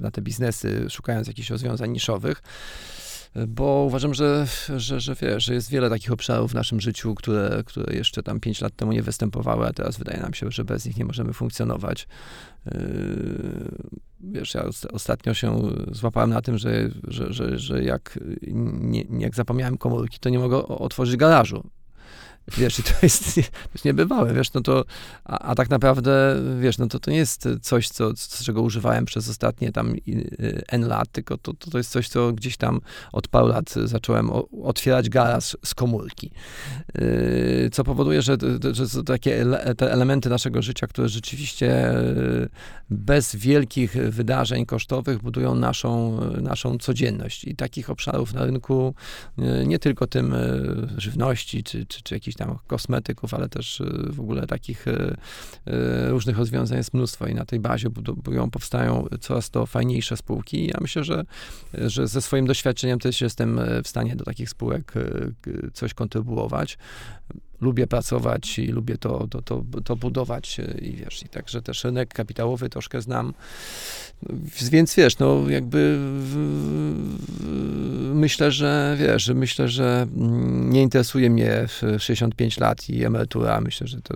Speaker 2: na te biznesy, szukając jakichś rozwiązań niszowych bo uważam, że, że, że, że jest wiele takich obszarów w naszym życiu, które, które jeszcze tam 5 lat temu nie występowały, a teraz wydaje nam się, że bez nich nie możemy funkcjonować. Wiesz, ja ostatnio się złapałem na tym, że, że, że, że jak, nie, jak zapomniałem komórki, to nie mogę otworzyć garażu. Wiesz, i to jest, [laughs] to jest niebywałe, wiesz, no to, a, a, tak naprawdę, wiesz, no to, to nie jest coś, co, co, czego używałem przez ostatnie tam N lat, tylko to, to, to jest coś, co gdzieś tam od paru lat zacząłem o, otwierać garaż z komórki. Yy, co powoduje, że, że są takie te elementy naszego życia, które rzeczywiście bez wielkich wydarzeń kosztowych budują naszą, naszą codzienność. I takich obszarów na rynku, nie tylko tym żywności, czy, czy, czy jakichś jakichś tam kosmetyków, ale też y, w ogóle takich y, y, różnych rozwiązań jest mnóstwo i na tej bazie budują, powstają coraz to fajniejsze spółki. Ja myślę, że, że ze swoim doświadczeniem też jestem w stanie do takich spółek coś kontrybuować lubię pracować i lubię to, to, to, to budować i wiesz, i także też rynek kapitałowy troszkę znam. Więc wiesz, no jakby myślę, że wiesz, myślę, że mm, nie interesuje mnie 65 lat i emerytura. Myślę, że to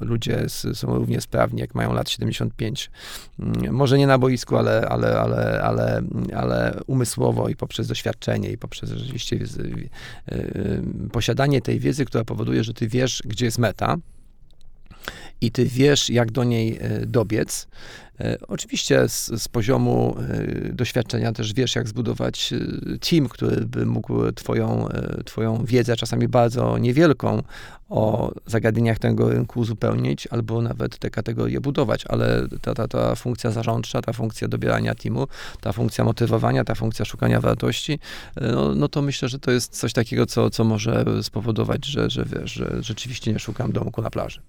Speaker 2: ludzie są równie sprawni, jak mają lat 75. Mm, może nie na boisku, ale, ale, ale, ale, ale umysłowo i poprzez doświadczenie i poprzez rzeczywiście y, y, posiadanie tej wiedzy, która powoduje, że ty wiesz, gdzie jest meta i ty wiesz, jak do niej e, dobiec. E, oczywiście z, z, poziomu e, doświadczenia też wiesz, jak zbudować team, który by mógł twoją, twoją wiedzę, czasami bardzo niewielką, o zagadnieniach tego rynku uzupełnić, albo nawet te kategorie budować, ale ta, ta, ta funkcja zarządcza, ta funkcja dobierania teamu, ta funkcja motywowania, ta funkcja szukania wartości, no, no to myślę, że to jest coś takiego, co, co może spowodować, że, że wiesz, że rzeczywiście nie szukam domku na plaży.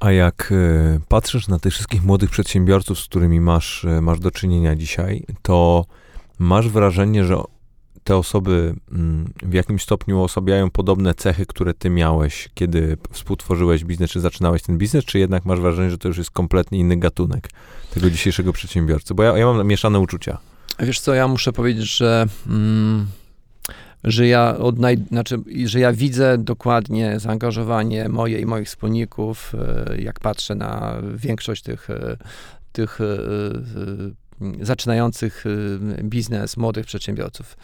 Speaker 1: A jak e, patrzysz na tych wszystkich młodych przedsiębiorców, z którymi masz, e, masz do czynienia dzisiaj, to masz wrażenie, że te osoby mm, w jakimś stopniu osobiają podobne cechy, które ty miałeś, kiedy współtworzyłeś biznes, czy zaczynałeś ten biznes, czy jednak masz wrażenie, że to już jest kompletnie inny gatunek tego dzisiejszego przedsiębiorcy? Bo ja, ja mam mieszane uczucia.
Speaker 2: Wiesz co, ja muszę powiedzieć, że mm, że ja odnaj- znaczy, że ja widzę dokładnie zaangażowanie moje i moich wspólników, e, jak patrzę na większość tych, e, tych e, zaczynających biznes, młodych przedsiębiorców.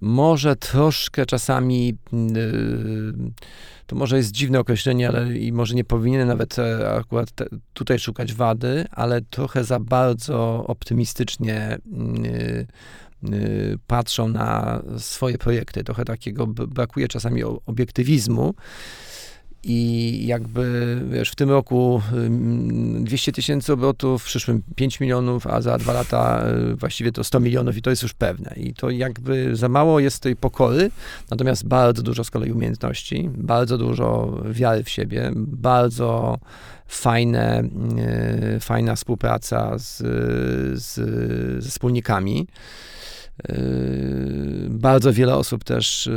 Speaker 2: Może troszkę czasami, to może jest dziwne określenie, ale i może nie powinienem nawet akurat tutaj szukać wady, ale trochę za bardzo optymistycznie Y, patrzą na swoje projekty. Trochę takiego brakuje czasami obiektywizmu. I jakby, wiesz, w tym roku 200 tysięcy obrotów, w przyszłym 5 milionów, a za dwa lata y, właściwie to 100 milionów i to jest już pewne. I to jakby za mało jest tej pokory, natomiast bardzo dużo z kolei umiejętności, bardzo dużo wiary w siebie, bardzo fajne, y, fajna współpraca z, z, ze wspólnikami. Yy, bardzo wiele osób też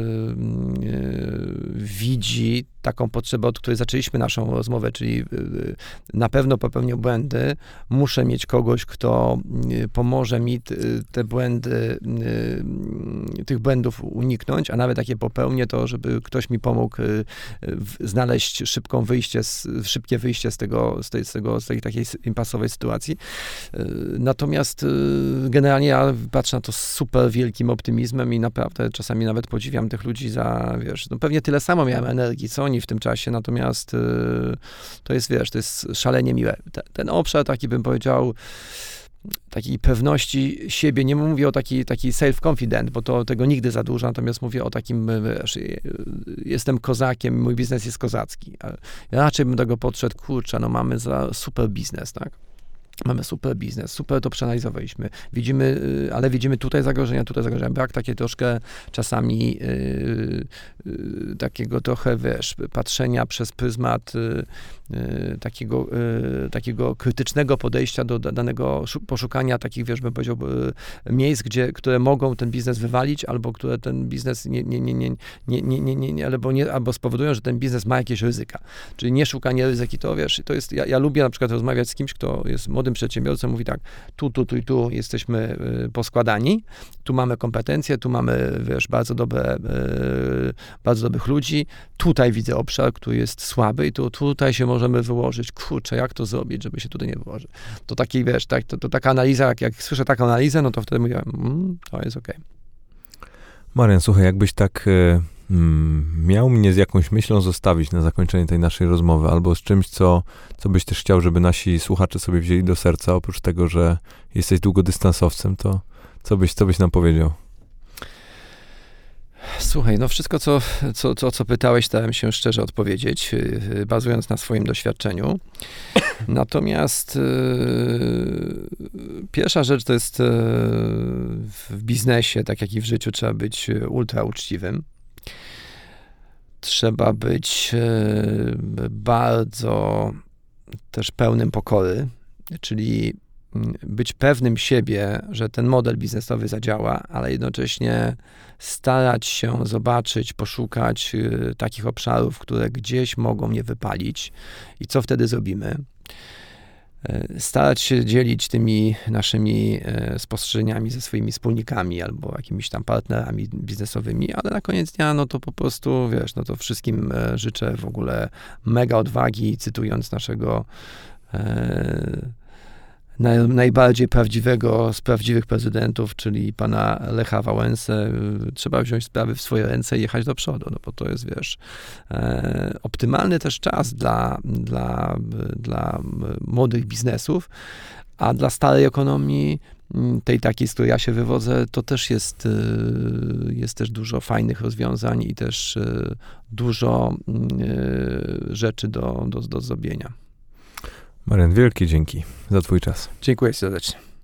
Speaker 2: widzi taką potrzebę, od której zaczęliśmy naszą rozmowę, czyli y, y, na pewno popełnię błędy, muszę mieć kogoś, kto y, pomoże mi te błędy, tych błędów uniknąć, a nawet jak je popełnię, to żeby ktoś mi pomógł znaleźć szybką wyjście, szybkie wyjście z tego, z tej, z tego, z tej takiej impasowej sytuacji. Natomiast generalnie ja patrzę na to z super wielkim optymizmem i naprawdę czasami nawet podziwiam tych ludzi za, wiesz, no pewnie tyle samo miałem energii, co oni w tym czasie, natomiast y, to jest, wiesz, to jest szalenie miłe. Ten obszar taki bym powiedział, takiej pewności siebie, nie mówię o taki, taki self-confident, bo to tego nigdy za dużo, natomiast mówię o takim, wiesz, y, jestem kozakiem, mój biznes jest kozacki. Ja raczej bym do tego podszedł, kurczę, no mamy za super biznes, tak? Mamy super biznes, super to przeanalizowaliśmy. Widzimy, y, ale widzimy tutaj zagrożenia, tutaj zagrożenia. Brak takie troszkę czasami yy, yy, takiego trochę, wiesz, patrzenia przez pryzmat yy, takiego, takiego krytycznego podejścia do danego poszukania takich, wiesz, bym powiedział, miejsc, gdzie, które mogą ten biznes wywalić, albo które ten biznes nie, nie, nie, nie, nie, nie, nie, nie, albo, nie, albo spowodują, że ten biznes ma jakieś ryzyka. Czyli nie szukanie ryzyki, to wiesz, to jest, ja, ja lubię na przykład rozmawiać z kimś, kto jest młodym przedsiębiorcą mówi tak, tu, tu, tu i tu jesteśmy y, poskładani, tu mamy kompetencje, tu mamy, wiesz, bardzo dobre, y, bardzo dobrych ludzi, tutaj widzę obszar, który jest słaby i tu, tutaj się możemy wyłożyć, kurczę, jak to zrobić, żeby się tutaj nie wyłożyć. To taki, wiesz, tak, to, to taka analiza, jak, jak słyszę taką analizę, no to wtedy mówię, mm, to jest okej. Okay.
Speaker 1: Marian, słuchaj, jakbyś tak y, miał mnie z jakąś myślą zostawić na zakończenie tej naszej rozmowy, albo z czymś, co, co byś też chciał, żeby nasi słuchacze sobie wzięli do serca, oprócz tego, że jesteś długodystansowcem, to co byś, co byś nam powiedział?
Speaker 2: Słuchaj, no wszystko, co, co, co, co pytałeś, starałem się szczerze odpowiedzieć, yy, bazując na swoim doświadczeniu. [coughs] Natomiast yy, pierwsza rzecz to jest yy, w biznesie, tak jak i w życiu, trzeba być ultra uczciwym trzeba być e, bardzo też pełnym pokory, czyli mm, być pewnym siebie, że ten model biznesowy zadziała, ale jednocześnie starać się zobaczyć, poszukać e, takich obszarów, które gdzieś mogą mnie wypalić i co wtedy zrobimy. E, starać się dzielić tymi naszymi e, spostrzeżeniami ze swoimi wspólnikami albo jakimiś tam partnerami biznesowymi, ale na koniec dnia, no to po prostu, wiesz, no to wszystkim e, życzę w ogóle mega odwagi, cytując naszego naj, najbardziej prawdziwego z prawdziwych prezydentów, czyli pana Lecha Wałęsę, trzeba wziąć sprawy w swoje ręce i jechać do przodu, no bo to jest, wiesz, e, optymalny też czas dla, dla, dla młodych biznesów, a dla starej ekonomii, tej takiej, z której ja się wywodzę, to też jest, e, jest też dużo fajnych rozwiązań i też e, dużo e, rzeczy do, do, do zrobienia.
Speaker 1: Marian, wielkie dzięki za Twój czas.
Speaker 2: Dziękuję serdecznie.